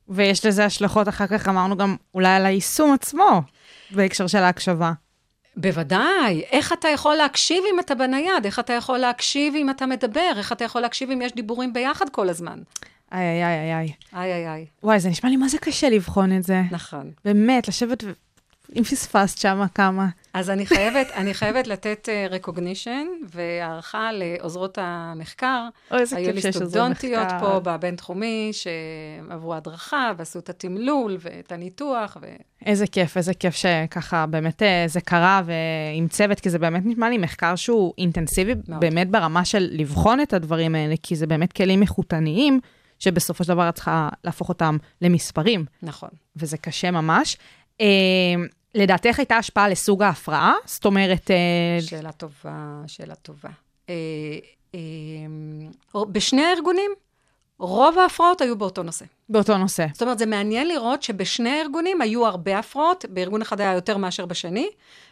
ויש לזה השלכות, אחר כך אמרנו גם אולי על היישום עצמו, בהקשר של ההקשבה. בוודאי. איך אתה יכול להקשיב אם אתה בנייד? איך אתה יכול להקשיב אם אתה מדבר? איך אתה יכול להקשיב אם יש דיבורים ביחד כל הזמן? איי, איי, איי, איי. איי, איי, איי. וואי, זה נשמע לי מה זה קשה לבחון את זה. נכון. באמת, לשבת ו... אם פספסת שם כמה. אז אני חייבת, אני חייבת לתת uh, recognition והערכה לעוזרות המחקר. אוי, איזה היו כיף לי שיש עוזרי סטודנטיות מחקר. פה בבינתחומי שעברו הדרכה ועשו את התמלול ואת הניתוח. ו... איזה כיף, איזה כיף שככה באמת אה, זה קרה ועם צוות, כי זה באמת נשמע לי מחקר שהוא אינטנסיבי, מאוד. באמת ברמה של לבחון את הדברים האלה, כי זה באמת כלים איכותניים, שבסופו של דבר את צריכה להפוך אותם למספרים, נכון. וזה קשה ממש. אה, לדעתך הייתה השפעה לסוג ההפרעה? זאת אומרת, אה, שאלה טובה, שאלה טובה. אה, אה, בשני הארגונים, רוב ההפרעות היו באותו נושא. באותו נושא. זאת אומרת, זה מעניין לראות שבשני הארגונים היו הרבה הפרעות, בארגון אחד היה יותר מאשר בשני,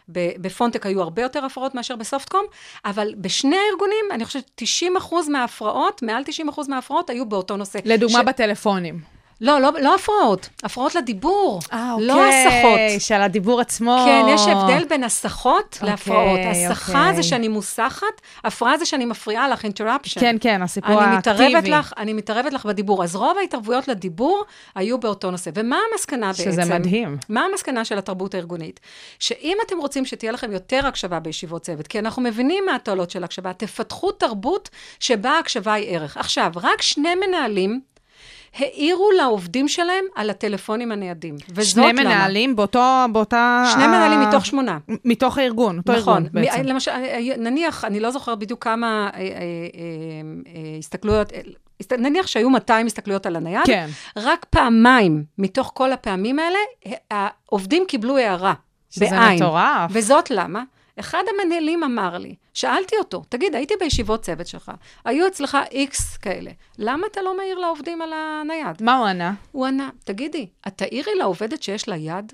בפונטק היו הרבה יותר הפרעות מאשר בסופטקום, אבל בשני הארגונים, אני חושבת 90% מההפרעות, מעל 90% מההפרעות היו באותו נושא. לדוגמה ש- בטלפונים. לא, לא, לא הפרעות, הפרעות לדיבור, אה, לא הסחות. של הדיבור עצמו. כן, יש הבדל בין הסחות אוקיי, להפרעות. הסחה אוקיי. זה שאני מוסחת, הפרעה זה שאני מפריעה לך, interruption. כן, כן, הסיפור אני מתערבת האקטיבי. לך, אני מתערבת לך בדיבור. אז רוב ההתערבויות לדיבור היו באותו נושא. ומה המסקנה בעצם? שזה מדהים. מה המסקנה של התרבות הארגונית? שאם אתם רוצים שתהיה לכם יותר הקשבה בישיבות צוות, כי אנחנו מבינים מה התועלות של הקשבה, תפתחו תרבות שבה הקשבה היא ערך. עכשיו, רק שני מנהלים העירו לעובדים שלהם על הטלפונים הניידים. וזאת שני למה. מנהלים באותו, באותה... שני מנהלים מתוך שמונה. מתוך הארגון, אותו נכון. ארגון בעצם. מ- למשל, נניח, אני לא זוכרת בדיוק כמה אה, אה, אה, אה, הסתכלויות, אה, הסת- נניח שהיו 200 הסתכלויות על הנייד, כן. רק פעמיים מתוך כל הפעמים האלה, העובדים קיבלו הערה, שזה בעין. מטורף. וזאת למה? אחד המנהלים אמר לי, שאלתי אותו, תגיד, הייתי בישיבות צוות שלך, היו אצלך איקס כאלה, למה אתה לא מעיר לעובדים על הנייד? מה הוא ענה? הוא ענה, תגידי, את תעירי לעובדת שיש לה יד?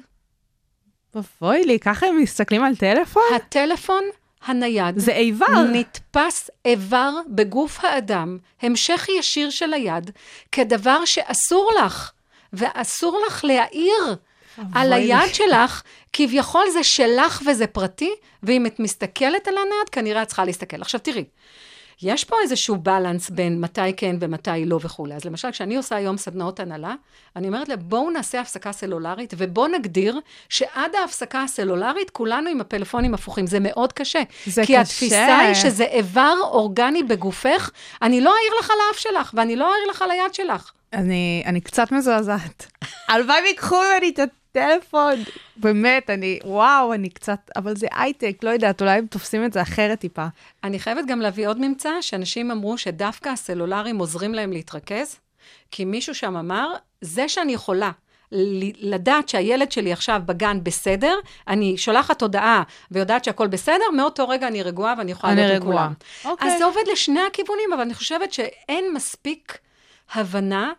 אבוי לי, ככה הם מסתכלים על טלפון? הטלפון הנייד זה איבר. נתפס איבר בגוף האדם, המשך ישיר של היד, כדבר שאסור לך, ואסור לך להעיר על. היד שלך, כביכול זה שלך וזה פרטי, ואם את מסתכלת על הנייד, כנראה את צריכה להסתכל. עכשיו תראי, יש פה איזשהו בלנס בין מתי כן ומתי לא וכולי. אז למשל, כשאני עושה היום סדנאות הנהלה, אני אומרת להם, בואו נעשה הפסקה סלולרית, ובואו נגדיר שעד ההפסקה הסלולרית, כולנו עם הפלאפונים הפוכים. זה מאוד קשה. זה כי קשה. התפיסה היא שזה איבר אורגני בגופך, אני לא אעיר לך לאף שלך, ואני לא אעיר לך ליד שלך. אני, אני קצת מזועזעת. הלוואי ויקחו ממני את הטלפון. באמת, אני, וואו, אני קצת, אבל זה הייטק, לא יודעת, אולי הם תופסים את זה אחרת טיפה. אני חייבת גם להביא עוד ממצא, שאנשים אמרו שדווקא הסלולריים עוזרים להם להתרכז, כי מישהו שם אמר, זה שאני יכולה לדעת שהילד שלי עכשיו בגן בסדר, אני שולחת הודעה ויודעת שהכל בסדר, מאותו רגע אני רגועה ואני יכולה להיות עם רגועה. כולם. אוקיי. אז זה עובד לשני הכיוונים, אבל אני חושבת שאין מספיק הבנה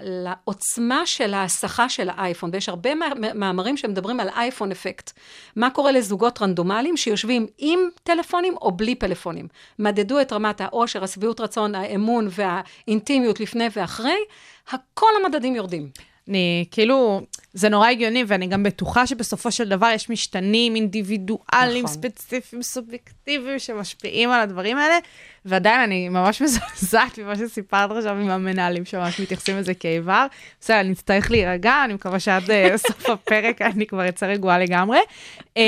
לעוצמה של ההסחה של האייפון, ויש הרבה מא- מאמרים שמדברים על אייפון אפקט. מה קורה לזוגות רנדומליים שיושבים עם טלפונים או בלי פלאפונים? מדדו את רמת העושר, השביעות רצון, האמון והאינטימיות לפני ואחרי, כל המדדים יורדים. אני, כאילו, זה נורא הגיוני, ואני גם בטוחה שבסופו של דבר יש משתנים אינדיבידואליים, נכון. ספציפיים, סובייקטיביים, שמשפיעים על הדברים האלה, ועדיין אני ממש מזועזעת ממה שסיפרת עכשיו עם המנהלים שממש מתייחסים לזה כאיבר. בסדר, אני אצטרך להירגע, אני מקווה שעד אה, סוף הפרק אני כבר אצא רגועה לגמרי. אה,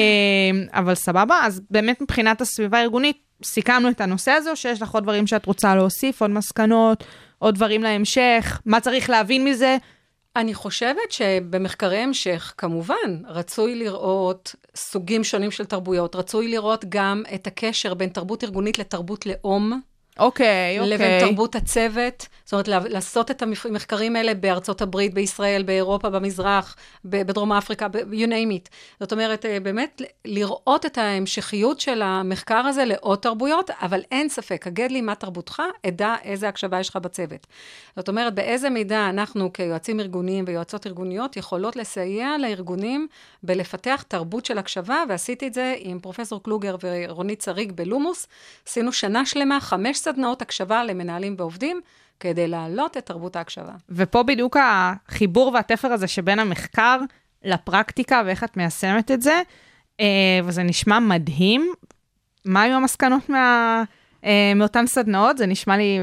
אבל סבבה, אז באמת מבחינת הסביבה הארגונית, סיכמנו את הנושא הזה, או שיש לך עוד דברים שאת רוצה להוסיף, עוד מסקנות, עוד דברים להמשך, מה צריך להבין מזה? אני חושבת שבמחקרי המשך, כמובן, רצוי לראות סוגים שונים של תרבויות, רצוי לראות גם את הקשר בין תרבות ארגונית לתרבות לאום. אוקיי, אוקיי. לבין תרבות הצוות, זאת אומרת, לעשות את המחקרים האלה בארצות הברית, בישראל, באירופה, במזרח, בדרום אפריקה, ב- you name it. זאת אומרת, אה, באמת לראות את ההמשכיות של המחקר הזה לעוד תרבויות, אבל אין ספק, הגד לי מה תרבותך, אדע איזה הקשבה יש לך בצוות. זאת אומרת, באיזה מידע אנחנו כיועצים ארגוניים ויועצות ארגוניות יכולות לסייע לארגונים בלפתח תרבות של הקשבה, ועשיתי את זה עם פרופסור קלוגר ורונית שריג בלומוס. עשינו שנה שלמה, חמש סדנאות הקשבה למנהלים ועובדים, כדי להעלות את תרבות ההקשבה. ופה בדיוק החיבור והתפר הזה שבין המחקר לפרקטיקה ואיך את מיישמת את זה, אה, וזה נשמע מדהים. מה היו המסקנות מה, אה, מאותן סדנאות? זה נשמע לי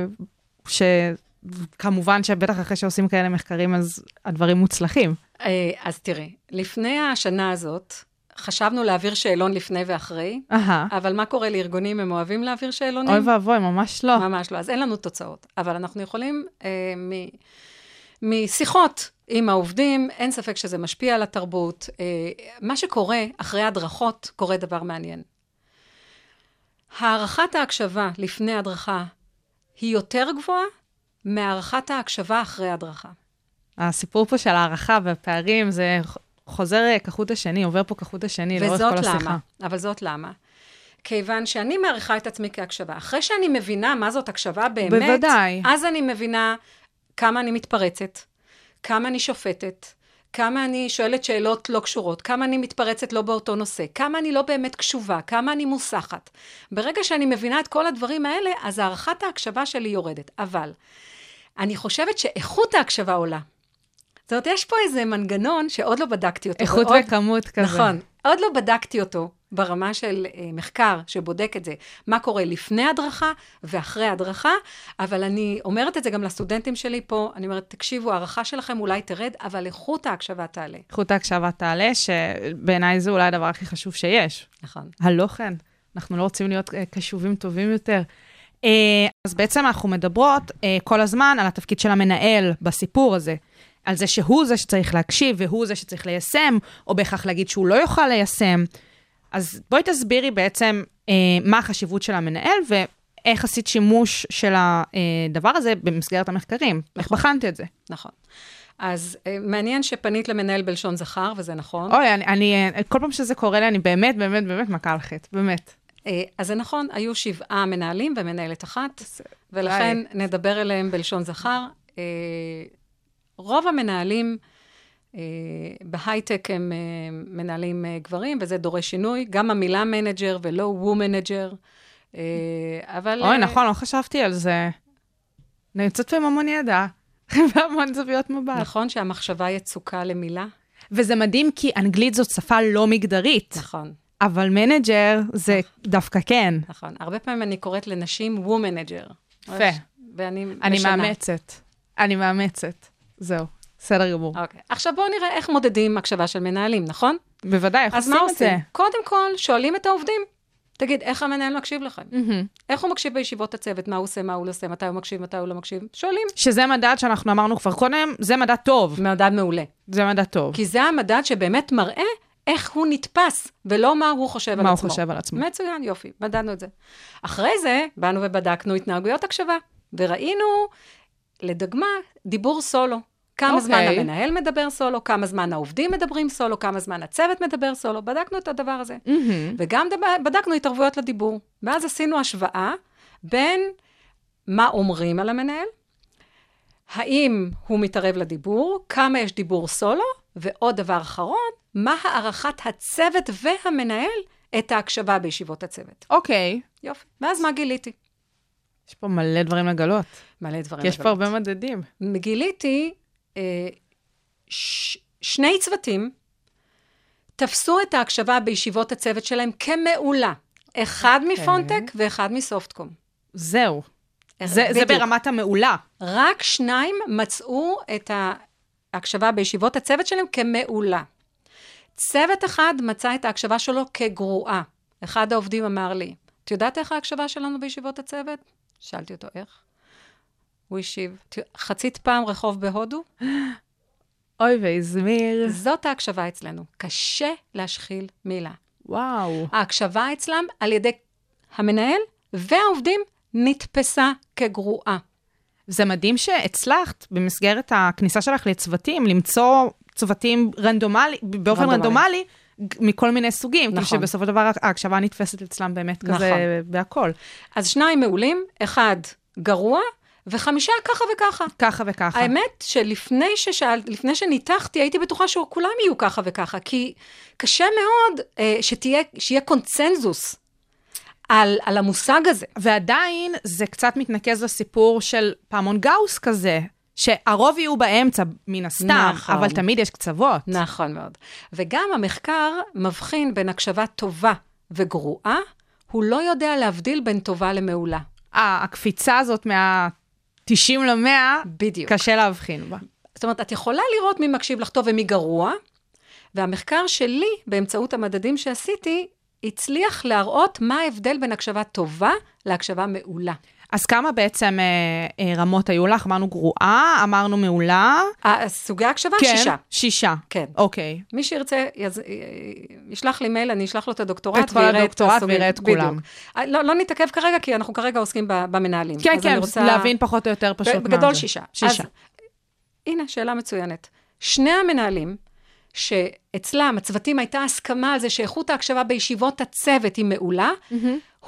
שכמובן שבטח אחרי שעושים כאלה מחקרים אז הדברים מוצלחים. אה, אז תראי, לפני השנה הזאת, חשבנו להעביר שאלון לפני ואחרי, אהה, אבל מה קורה לארגונים? הם אוהבים להעביר שאלונים? אוי ואבוי, ממש לא. ממש לא. אז אין לנו תוצאות. אבל אנחנו יכולים, אה, מ, משיחות עם העובדים, אין ספק שזה משפיע על התרבות. אה, מה שקורה אחרי הדרכות, קורה דבר מעניין. הערכת ההקשבה לפני הדרכה היא יותר גבוהה מהערכת ההקשבה אחרי הדרכה. הסיפור פה של הערכה והפערים, זה חוזר אה, כחוט השני, עובר פה כחוט השני לאורך כל וזאת השיחה. למה? אבל זאת למה? כיוון שאני מעריכה את עצמי כהקשבה. אחרי שאני מבינה מה זאת הקשבה באמת, בוודאי. אז אני מבינה כמה אני מתפרצת, כמה אני שופטת, כמה אני שואלת שאלות לא קשורות, כמה אני מתפרצת לא באותו נושא, כמה אני לא באמת קשובה, כמה אני מוסחת. ברגע שאני מבינה את כל הדברים האלה, אז הערכת ההקשבה שלי יורדת. אבל אני חושבת שאיכות ההקשבה עולה. זאת אומרת, יש פה איזה מנגנון שעוד לא בדקתי אותו. איכות ועוד- וכמות כזה. נכון. עוד לא בדקתי אותו ברמה של אה, מחקר שבודק את זה, מה קורה לפני הדרכה ואחרי הדרכה, אבל אני אומרת את זה גם לסטודנטים שלי פה, אני אומרת, תקשיבו, ההערכה שלכם אולי תרד, אבל איכות ההקשבה תעלה. איכות ההקשבה תעלה, שבעיניי זה אולי הדבר הכי חשוב שיש. נכון. הלא כן, אנחנו לא רוצים להיות אה, קשובים טובים יותר. אה, אז בעצם אנחנו מדברות אה, כל הזמן על התפקיד של המנהל בסיפור הזה. על זה שהוא זה שצריך להקשיב, והוא זה שצריך ליישם, או בהכרח להגיד שהוא לא יוכל ליישם. אז בואי תסבירי בעצם אה, מה החשיבות של המנהל, ואיך עשית שימוש של הדבר הזה במסגרת המחקרים. איך בחנת את זה? נכון. אז אה, מעניין שפנית למנהל בלשון זכר, וזה נכון. אוי, אני, אני, אה, כל פעם שזה קורה לי, אני באמת, באמת, באמת מכה על חטא, באמת. אה, אז זה נכון, היו שבעה מנהלים ומנהלת אחת, ולכן נדבר אליהם בלשון זכר. רוב המנהלים אה, בהייטק הם אה, מנהלים אה, גברים, וזה דורש שינוי. גם המילה manager ולא womanager. אה, אבל... אוי, אה, נכון, לא חשבתי על זה. אני יוצאת פה עם המון ידע, והמון זוויות מבט. נכון שהמחשבה יצוקה למילה? וזה מדהים כי אנגלית זאת שפה לא מגדרית. נכון. אבל manager זה דווקא כן. נכון. הרבה פעמים אני קוראת לנשים womanager. יפה. ואני אני משנה. מאמצת. אני מאמצת. זהו, בסדר גמור. אוקיי. עכשיו בואו נראה איך מודדים הקשבה של מנהלים, נכון? בוודאי, איך אז עושים מה את זה? עושים? קודם כל, שואלים את העובדים. תגיד, איך המנהל מקשיב לכם? מהמם. איך הוא מקשיב בישיבות הצוות? מה הוא עושה, מה הוא לא עושה, מתי הוא מקשיב, מתי הוא לא מקשיב? שואלים. שזה מדד שאנחנו אמרנו כבר קודם, זה מדד טוב. מדד מעולה. זה מדד טוב. כי זה המדד שבאמת מראה איך הוא נתפס, ולא מה הוא חושב על מה הוא עצמו. חושב על עצמו. מצוין, יופי, מדדנו את זה. אחרי זה, באנו ובדקנו התנהגויות הקשבה, וראינו, לדוגמה, דיבור סולו. כמה אוקיי. זמן המנהל מדבר סולו, כמה זמן העובדים מדברים סולו, כמה זמן הצוות מדבר סולו, בדקנו את הדבר הזה. מהמם. וגם דב- בדקנו התערבויות לדיבור. ואז עשינו השוואה בין מה אומרים על המנהל, האם הוא מתערב לדיבור, כמה יש דיבור סולו, ועוד דבר אחרון, מה הערכת הצוות והמנהל את ההקשבה בישיבות הצוות. אוקיי, יופי. ואז מה גיליתי? יש פה מלא דברים לגלות. מלא דברים. כי יש פה לגלות. הרבה מדדים. גיליתי ש- שני צוותים תפסו את ההקשבה בישיבות הצוות שלהם כמעולה. אחד מפונטק ואחד מסופטקום. זהו. זה, זה בדיוק. ברמת המעולה. רק שניים מצאו את ההקשבה בישיבות הצוות שלהם כמעולה. צוות אחד מצא את ההקשבה שלו כגרועה. אחד העובדים אמר לי, את יודעת איך ההקשבה שלנו בישיבות הצוות? שאלתי אותו, איך? הוא השיב, "ת- חצית פעם רחוב בהודו? אוי והזמיר. זאת ההקשבה אצלנו. קשה להשחיל מילה. וואו. ההקשבה אצלם על ידי המנהל והעובדים נתפסה כגרועה. זה מדהים שהצלחת במסגרת הכניסה שלך לצוותים, למצוא צוותים רנדומלי, באופן רנדומלי. רנדומלי. מכל מיני סוגים. נכון. נכון. שבסופו של דבר ההקשבה נתפסת אצלם באמת נכון. כזה בהכל. אז שניים מעולים, אחד גרוע, וחמישה ככה וככה. ככה וככה. האמת שלפני ששאל, לפני שניתחתי, הייתי בטוחה שכולם יהיו ככה וככה, כי קשה מאוד אה, שתהיה, שיהיה קונצנזוס על, על המושג הזה. ועדיין זה קצת מתנקז לסיפור של פעמון גאוס כזה, שהרוב יהיו באמצע, מן הסתם, נכון. אבל תמיד יש קצוות. נכון מאוד. וגם המחקר מבחין בין הקשבה טובה וגרועה, הוא לא יודע להבדיל בין טובה למעולה. אה, הקפיצה הזאת מה-90 ל-100, בדיוק. קשה להבחין בה. זאת אומרת, את יכולה לראות מי מקשיב לך טוב ומי גרוע, והמחקר שלי, באמצעות המדדים שעשיתי, הצליח להראות מה ההבדל בין הקשבה טובה להקשבה מעולה. אז כמה בעצם אה, אה, רמות היו לך? אמרנו גרועה, אמרנו מעולה. אה, סוגי הקשבה? כן, שישה. שישה. כן. אוקיי. מי שירצה, יז... אה, ישלח לי מייל, אני אשלח לו את הדוקטורט. את כל ויראה הדוקטורט הסוגים. ויראה את כולם. בדיוק. אה, לא, לא נתעכב כרגע, כי אנחנו כרגע עוסקים במנהלים. כן, כן, רוצה... להבין פחות או יותר פשוט מה בגדול זה. שישה. שישה. אז, הנה, שאלה מצוינת. שני המנהלים, שאצלם, הצוותים, הייתה הסכמה על זה שאיכות ההקשבה בישיבות הצוות היא מעולה,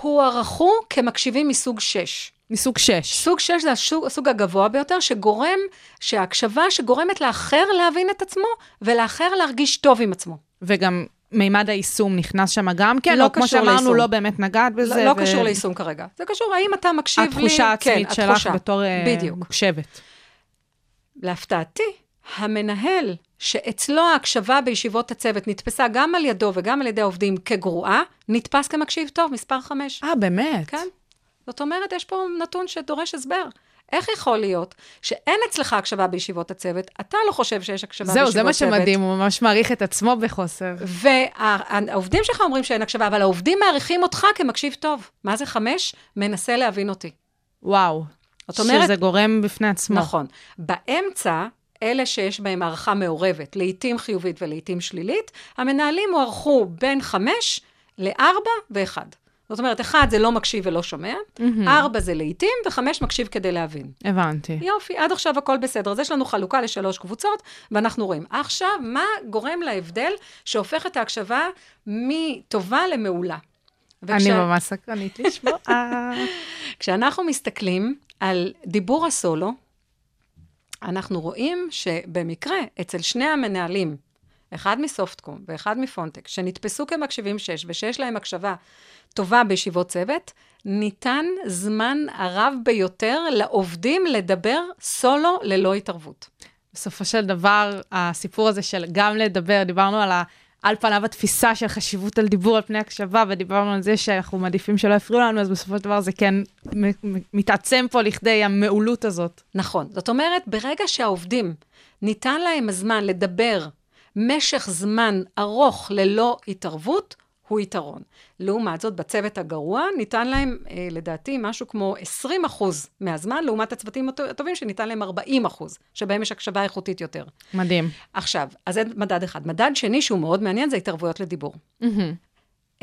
הוערכו כמקשיבים מסוג 6. מסוג שש. סוג 6 זה הסוג, הסוג הגבוה ביותר, שגורם, שההקשבה שגורמת לאחר להבין את עצמו, ולאחר להרגיש טוב עם עצמו. וגם מימד היישום נכנס שם גם כן, לא או כמו שאמרנו, ליישום. לא באמת נגעת בזה. לא, לא ו- קשור ליישום כרגע. זה קשור, האם אתה מקשיב לי? התחושה העצמית כן, שלך התחושה. בתור אה, בדיוק. מוקשבת. להפתעתי, המנהל שאצלו ההקשבה בישיבות הצוות נתפסה גם על ידו וגם על ידי העובדים כגרועה, נתפס כמקשיב טוב, מספר חמש. אה, באמת? כן? זאת אומרת, יש פה נתון שדורש הסבר. איך יכול להיות שאין אצלך הקשבה בישיבות הצוות, אתה לא חושב שיש הקשבה זהו, בישיבות צוות? זה מה שמדהים, הוא ממש מעריך את עצמו בחוסר. והעובדים שלך אומרים שאין הקשבה, אבל העובדים מעריכים אותך כמקשיב טוב. מה זה חמש? מנסה להבין אותי. וואו. זאת אומרת- שזה גורם בפני עצמו. נכון. באמצע, אלה שיש בהם הערכה מעורבת, לעתים חיובית ולעתים שלילית, המנהלים הוערכו בין חמש לארבע ואחד. זאת אומרת, אחד זה לא מקשיב ולא שומע, ארבע זה לעתים, וחמש מקשיב כדי להבין. הבנתי. יופי, עד עכשיו הכל בסדר. אז יש לנו חלוקה לשלוש קבוצות, ואנחנו רואים. עכשיו, מה גורם להבדל שהופך את ההקשבה מטובה למעולה? אני ממש סקרנית לשמוע. כשאנחנו מסתכלים על דיבור הסולו, אנחנו רואים שבמקרה, אצל שני המנהלים, אחד מסופטקום ואחד מפונטק, שנתפסו כמקשיבים שש, ושיש להם הקשבה טובה בישיבות צוות, ניתן זמן הרב ביותר לעובדים לדבר סולו ללא התערבות. בסופו של דבר, הסיפור הזה של גם לדבר, דיברנו על על פניו התפיסה של חשיבות על דיבור על פני הקשבה, ודיברנו על זה שאנחנו מעדיפים שלא יפריעו לנו, אז בסופו של דבר זה כן מתעצם פה לכדי המעולות הזאת. נכון. זאת אומרת, ברגע שהעובדים, ניתן להם הזמן לדבר משך זמן ארוך ללא התערבות, הוא יתרון. לעומת זאת, בצוות הגרוע, ניתן להם, אה, לדעתי, משהו כמו 20 אחוז מהזמן, לעומת הצוותים הטו- הטובים, שניתן להם 40 אחוז, שבהם יש הקשבה איכותית יותר. מדהים. עכשיו, אז זה מדד אחד. מדד שני, שהוא מאוד מעניין, זה התערבויות לדיבור.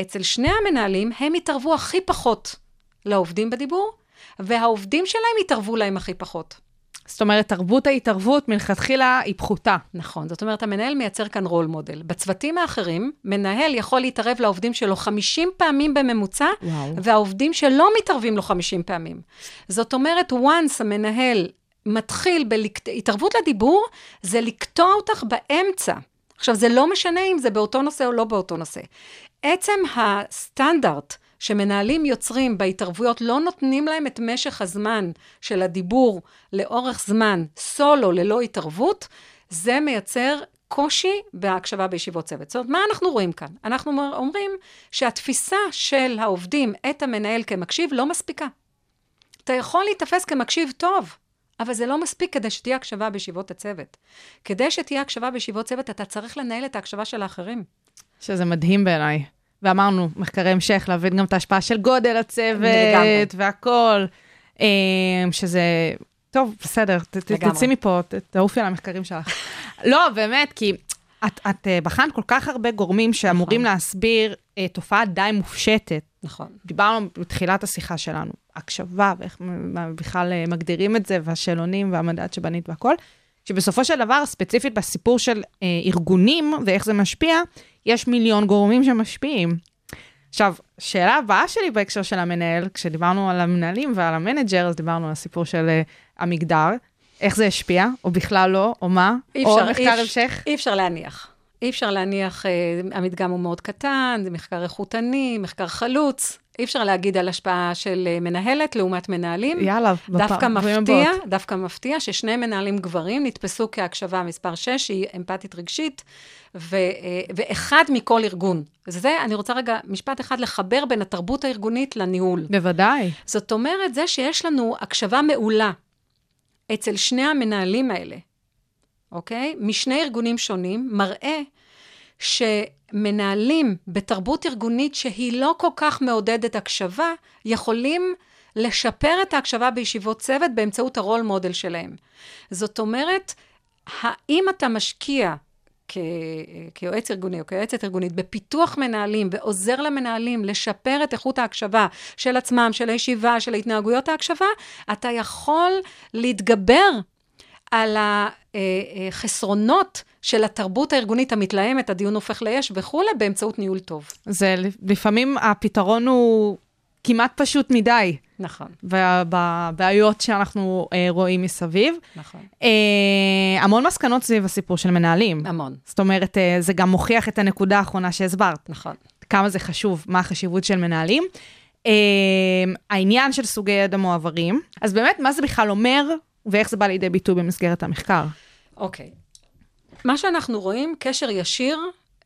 אצל שני המנהלים, הם התערבו הכי פחות לעובדים בדיבור, והעובדים שלהם התערבו להם הכי פחות. זאת אומרת, תרבות ההתערבות מלכתחילה היא פחותה. נכון, זאת אומרת, המנהל מייצר כאן רול מודל. בצוותים האחרים, מנהל יכול להתערב לעובדים שלו 50 פעמים בממוצע, וואו. והעובדים שלא מתערבים לו 50 פעמים. זאת אומרת, once המנהל מתחיל בהתערבות לדיבור, זה לקטוע אותך באמצע. עכשיו, זה לא משנה אם זה באותו נושא או לא באותו נושא. עצם הסטנדרט שמנהלים יוצרים בהתערבויות לא נותנים להם את משך הזמן של הדיבור לאורך זמן, סולו, ללא התערבות, זה מייצר קושי בהקשבה בישיבות צוות. זאת אומרת, מה אנחנו רואים כאן? אנחנו אומרים שהתפיסה של העובדים את המנהל כמקשיב לא מספיקה. אתה יכול להיתפס כמקשיב טוב, אבל זה לא מספיק כדי שתהיה הקשבה בישיבות הצוות. כדי שתהיה הקשבה בישיבות צוות, אתה צריך לנהל את ההקשבה של האחרים. שזה מדהים בעיניי. ואמרנו, מחקרי המשך, להבין גם את ההשפעה של גודל הצוות. והכל, אה, שזה... טוב, בסדר. תצאי מפה, תעופי על המחקרים שלך. לא, באמת, כי את, את אה, בחנת כל כך הרבה גורמים שאמורים נכון. להסביר אה, תופעה די מופשטת. נכון. דיברנו בתחילת השיחה שלנו, הקשבה, ואיך בכלל אה, מגדירים את זה, והשאלונים והמדד שבנית והכל, שבסופו של דבר, ספציפית בסיפור של אה, ארגונים ואיך זה משפיע, יש מיליון גורמים שמשפיעים. עכשיו, שאלה הבאה שלי בהקשר של המנהל, כשדיברנו על המנהלים ועל המנג'ר, אז דיברנו על הסיפור של אה, המגדר, איך זה השפיע, או בכלל לא, או מה, אי או אפשר, מחקר אי המשך. אי אפשר להניח. אי אפשר להניח, אה, המדגם הוא מאוד קטן, זה מחקר איכותני, מחקר חלוץ. אי אפשר להגיד על השפעה של אה, מנהלת לעומת מנהלים. יאללה, דווקא בפעמים מפתיע. דווקא מפתיע ששני מנהלים גברים נתפסו כהקשבה מספר 6, שהיא אמפתית רגשית, ו, אה, ואחד מכל ארגון. זה, אני רוצה רגע, משפט אחד, לחבר בין התרבות הארגונית לניהול. בוודאי. זאת אומרת, זה שיש לנו הקשבה מעולה אצל שני המנהלים האלה, אוקיי? משני ארגונים שונים, מראה שמנהלים בתרבות ארגונית שהיא לא כל כך מעודדת הקשבה, יכולים לשפר את ההקשבה בישיבות צוות באמצעות הרול מודל שלהם. זאת אומרת, האם אתה משקיע כ- כיועץ ארגוני או כיועצת ארגונית בפיתוח מנהלים ועוזר למנהלים לשפר את איכות ההקשבה של עצמם, של הישיבה, של ההתנהגויות ההקשבה, אתה יכול להתגבר על החסרונות של התרבות הארגונית המתלהמת, הדיון הופך ליש וכולי, באמצעות ניהול טוב. זה לפעמים הפתרון הוא כמעט פשוט מדי. נכון, בבעיות שאנחנו אה, רואים מסביב. נכון. אה, המון מסקנות סביב הסיפור של מנהלים. המון, זאת אומרת, אה, זה גם מוכיח את הנקודה האחרונה שהסברת, נכון. כמה זה חשוב, מה החשיבות של מנהלים. אה, העניין של סוגי ידע מועברים, אז באמת, מה זה בכלל אומר, ואיך זה בא לידי ביטוי במסגרת המחקר? אוקיי. מה שאנחנו רואים, קשר ישיר,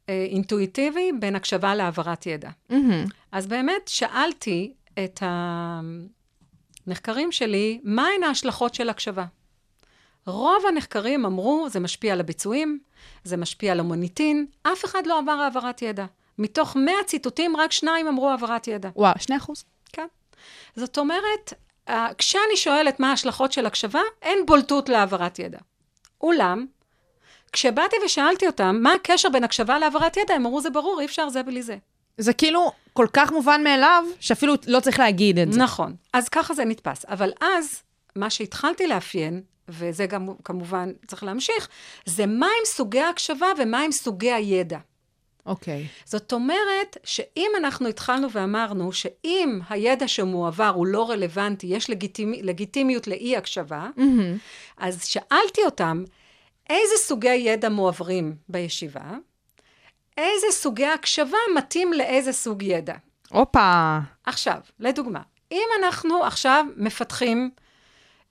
אה, אינטואיטיבי, בין הקשבה להעברת ידע. מהמם. אז באמת שאלתי את הנחקרים שלי, מהן ההשלכות של הקשבה? רוב הנחקרים אמרו, זה משפיע על הביצועים, זה משפיע על המוניטין, אף אחד לא עבר העברת ידע. מתוך 100 ציטוטים, רק שניים אמרו העברת ידע. וואו, שני אחוז. כן. זאת אומרת, אה, כשאני שואלת מה ההשלכות של הקשבה, אין בולטות להעברת ידע. אולם, כשבאתי ושאלתי אותם, מה הקשר בין הקשבה להעברת ידע, הם אמרו, זה ברור, אי אפשר זה בלי זה. זה כאילו כל כך מובן מאליו, שאפילו לא צריך להגיד את זה. נכון. אז ככה זה נתפס. אבל אז, מה שהתחלתי לאפיין, וזה גם כמובן צריך להמשיך, זה מהם סוגי ההקשבה ומהם סוגי הידע. אוקיי. זאת אומרת, שאם אנחנו התחלנו ואמרנו שאם הידע שמועבר הוא לא רלוונטי, יש לגיטימי, לגיטימיות לאי הקשבה, מהמם. אז שאלתי אותם, איזה סוגי ידע מועברים בישיבה? איזה סוגי הקשבה מתאים לאיזה סוג ידע? הופה. עכשיו, לדוגמה, אם אנחנו עכשיו מפתחים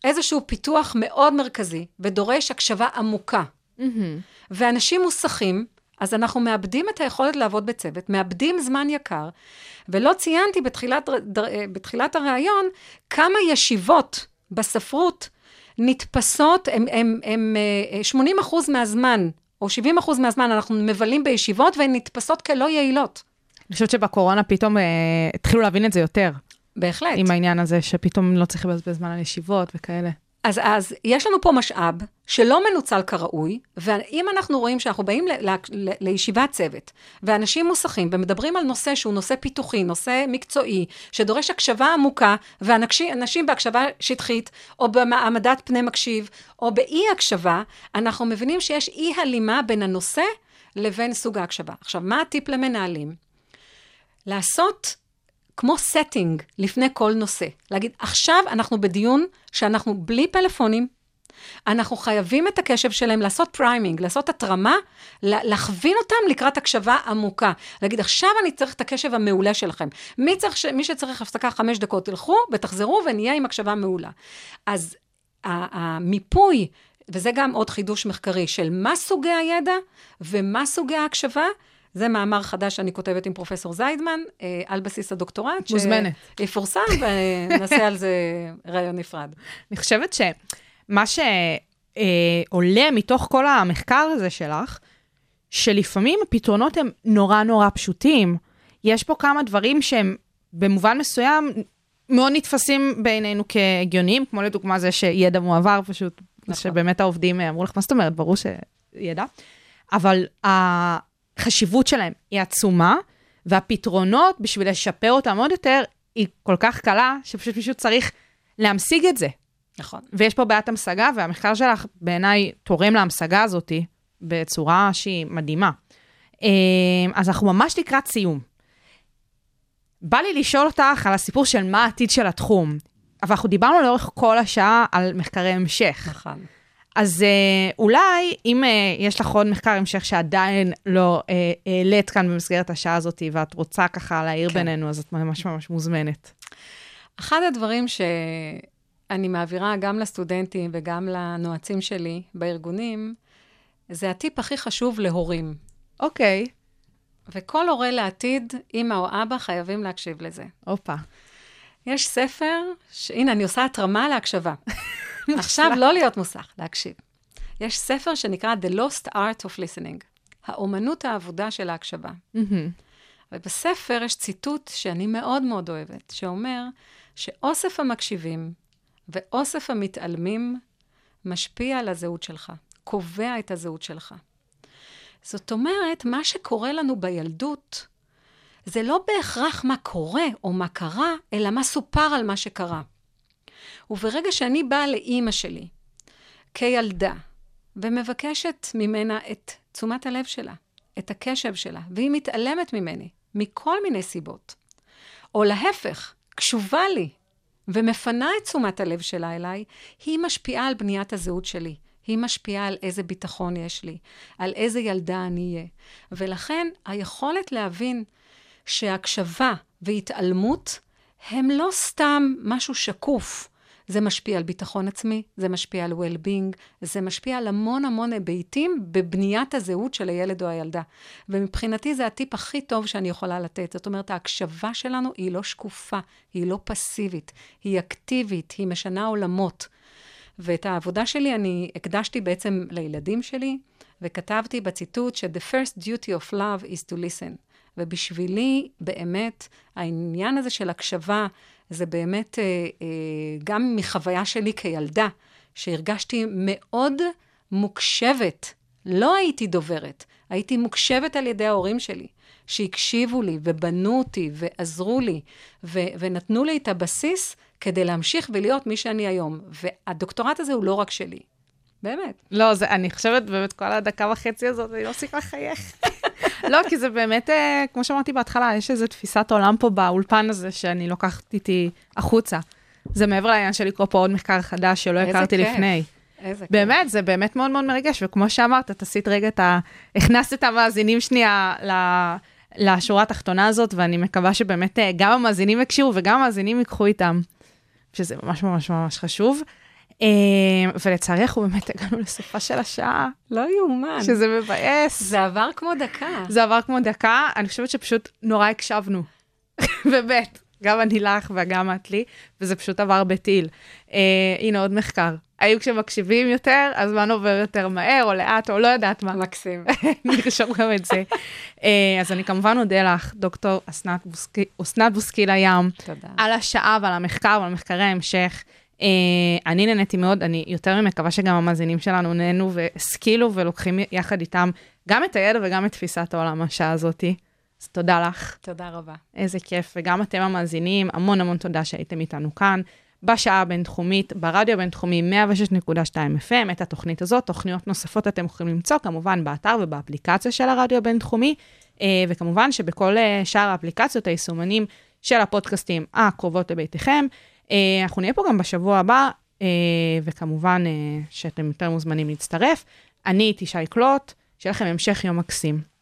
איזשהו פיתוח מאוד מרכזי ודורש הקשבה עמוקה, מהמם. ואנשים מוסכים, אז אנחנו מאבדים את היכולת לעבוד בצוות, מאבדים זמן יקר, ולא ציינתי בתחילת, אה, בתחילת הראיון כמה ישיבות בספרות נתפסות, הם, הם, הם אה, 80 אחוז מהזמן, או 70 אחוז מהזמן אנחנו מבלים בישיבות, והן נתפסות כלא יעילות. אני חושבת שבקורונה פתאום אה, התחילו להבין את זה יותר, בהחלט. עם העניין הזה שפתאום לא צריך לבזבז זמן על ישיבות וכאלה. אז, אז יש לנו פה משאב שלא מנוצל כראוי, ואם אנחנו רואים שאנחנו באים ל, ל, ל, לישיבת צוות, ואנשים מוסכים ומדברים על נושא שהוא נושא פיתוחי, נושא מקצועי, שדורש הקשבה עמוקה, ואנשים בהקשבה שטחית, או במעמדת פני מקשיב, או באי הקשבה, אנחנו מבינים שיש אי הלימה בין הנושא לבין סוג ההקשבה. עכשיו, מה הטיפ למנהלים? לעשות כמו setting לפני כל נושא. להגיד, עכשיו אנחנו בדיון שאנחנו בלי פלאפונים, אנחנו חייבים את הקשב שלהם, לעשות framing, לעשות הטרמה, להכווין אותם לקראת הקשבה עמוקה. להגיד, עכשיו אני צריך את הקשב המעולה שלכם. מי, צריך, מי שצריך הפסקה חמש דקות, תלכו ותחזרו ונהיה עם הקשבה מעולה. אז המיפוי, וזה גם עוד חידוש מחקרי, של מה סוגי הידע ומה סוגי ההקשבה, זה מאמר חדש שאני כותבת עם פרופסור זיידמן, אה, על בסיס הדוקטורט. מוזמנת. שיפורסם, ונעשה על זה רעיון נפרד. אני חושבת שמה שעולה מתוך כל המחקר הזה שלך, שלפעמים הפתרונות הם נורא נורא פשוטים. יש פה כמה דברים שהם במובן מסוים מאוד נתפסים בעינינו כהגיוניים, כמו לדוגמה זה שידע מועבר פשוט, נכון. שבאמת העובדים אמרו לך, מה זאת אומרת? ברור שידע. אבל החשיבות שלהם היא עצומה, והפתרונות, בשביל לשפר אותם עוד יותר, היא כל כך קלה, שפשוט מישהו צריך להמשיג את זה. נכון. ויש פה בעיית המשגה, והמחקר שלך בעיניי תורם להמשגה הזאת בצורה שהיא מדהימה. אז אנחנו ממש לקראת סיום. בא לי לשאול אותך על הסיפור של מה העתיד של התחום. אבל אנחנו דיברנו לאורך כל השעה על מחקרי המשך. נכון. אז אה, אולי, אם אה, יש לך עוד מחקר המשך שעדיין לא אה, העלית כאן במסגרת השעה הזאת, ואת רוצה ככה להעיר כן. בינינו, אז את ממש ממש מוזמנת. אחד הדברים שאני מעבירה גם לסטודנטים וגם לנועצים שלי בארגונים, זה הטיפ הכי חשוב להורים. אוקיי. וכל הורה לעתיד, אמא או אבא, חייבים להקשיב לזה. הופה. יש ספר, ש... הנה, אני עושה התרמה להקשבה. עכשיו לא להיות מוסך, להקשיב. יש ספר שנקרא The Lost Art of Listening, האומנות העבודה של ההקשבה. ובספר יש ציטוט שאני מאוד מאוד אוהבת, שאומר שאוסף המקשיבים ואוסף המתעלמים משפיע על הזהות שלך, קובע את הזהות שלך. זאת אומרת, מה שקורה לנו בילדות, זה לא בהכרח מה קורה או מה קרה, אלא מה סופר על מה שקרה. וברגע שאני באה לאימא שלי, כילדה, ומבקשת ממנה את תשומת הלב שלה, את הקשב שלה, והיא מתעלמת ממני, מכל מיני סיבות, או להפך, קשובה לי, ומפנה את תשומת הלב שלה אליי, היא משפיעה על בניית הזהות שלי. היא משפיעה על איזה ביטחון יש לי, על איזה ילדה אני אהיה. ולכן היכולת להבין שהקשבה והתעלמות הם לא סתם משהו שקוף. זה משפיע על ביטחון עצמי, זה משפיע על well-being, זה משפיע על המון המון היבטים בבניית הזהות של הילד או הילדה. ומבחינתי זה הטיפ הכי טוב שאני יכולה לתת. זאת אומרת, ההקשבה שלנו היא לא שקופה, היא לא פסיבית, היא אקטיבית, היא משנה עולמות. ואת העבודה שלי אני הקדשתי בעצם לילדים שלי, וכתבתי בציטוט ש-the first duty of love is to listen. ובשבילי, באמת, העניין הזה של הקשבה, זה באמת אה, אה, גם מחוויה שלי כילדה, שהרגשתי מאוד מוקשבת. לא הייתי דוברת, הייתי מוקשבת על ידי ההורים שלי, שהקשיבו לי ובנו אותי ועזרו לי ו- ונתנו לי את הבסיס כדי להמשיך ולהיות מי שאני היום. והדוקטורט הזה הוא לא רק שלי, באמת. לא, זה, אני חושבת באמת כל הדקה וחצי הזאת, אני לא מפסיקה לחייך. לא, כי זה באמת, אה, כמו שאמרתי בהתחלה, יש איזו תפיסת עולם פה באולפן הזה שאני לוקחת איתי החוצה. זה מעבר לעניין של לקרוא פה עוד מחקר חדש שלא הכרתי כיף. לפני. איזה כיף. באמת, זה באמת מאוד מאוד מרגש, וכמו שאמרת, את עשית רגע את ה... הכנסת את המאזינים שנייה ל... לשורה התחתונה הזאת, ואני מקווה שבאמת אה, גם המאזינים יקשיבו וגם המאזינים ייקחו איתם, שזה ממש ממש ממש חשוב. אה, ולצערי אנחנו באמת הגענו לסופה של השעה, לא יאומן. שזה מבאס. זה עבר כמו דקה. זה עבר כמו דקה, אני חושבת שפשוט נורא הקשבנו. באמת, גם אני לך וגם את לי, וזה פשוט עבר בטיל. אה, הנה עוד מחקר. האם כשמקשיבים יותר, הזמן עובר יותר מהר, או לאט, או לא יודעת מה. מקסים. נרשום גם את זה. אה, אז אני כמובן אודה לך, דוקטור אסנת בוסקילה ים, תודה. על השעה ועל המחקר ועל מחקרי ההמשך. אה, אני נהניתי מאוד, אני יותר ממקווה שגם המאזינים שלנו נהנו והשכילו ולוקחים יחד איתם גם את הידע וגם את תפיסת העולם מהשעה הזאתי. אז תודה לך, תודה רבה. איזה כיף. וגם אתם המאזינים, המון המון תודה שהייתם איתנו כאן. בשעה הבינתחומית, ברדיו הבינתחומי 106.2 FM, את התוכנית הזאת. תוכניות נוספות אתם יכולים למצוא כמובן באתר ובאפליקציה של הרדיו הבינתחומי, אה, וכמובן שבכל אה, שאר האפליקציות, היישומנים של הפודקאסטים הקרובות לביתכם. אה, אנחנו נהיה פה גם בשבוע הבא, אה, וכמובן אה, שאתם יותר מוזמנים להצטרף. אני הייתי שי קלוט, שיהיה לכם המשך יום מקסים.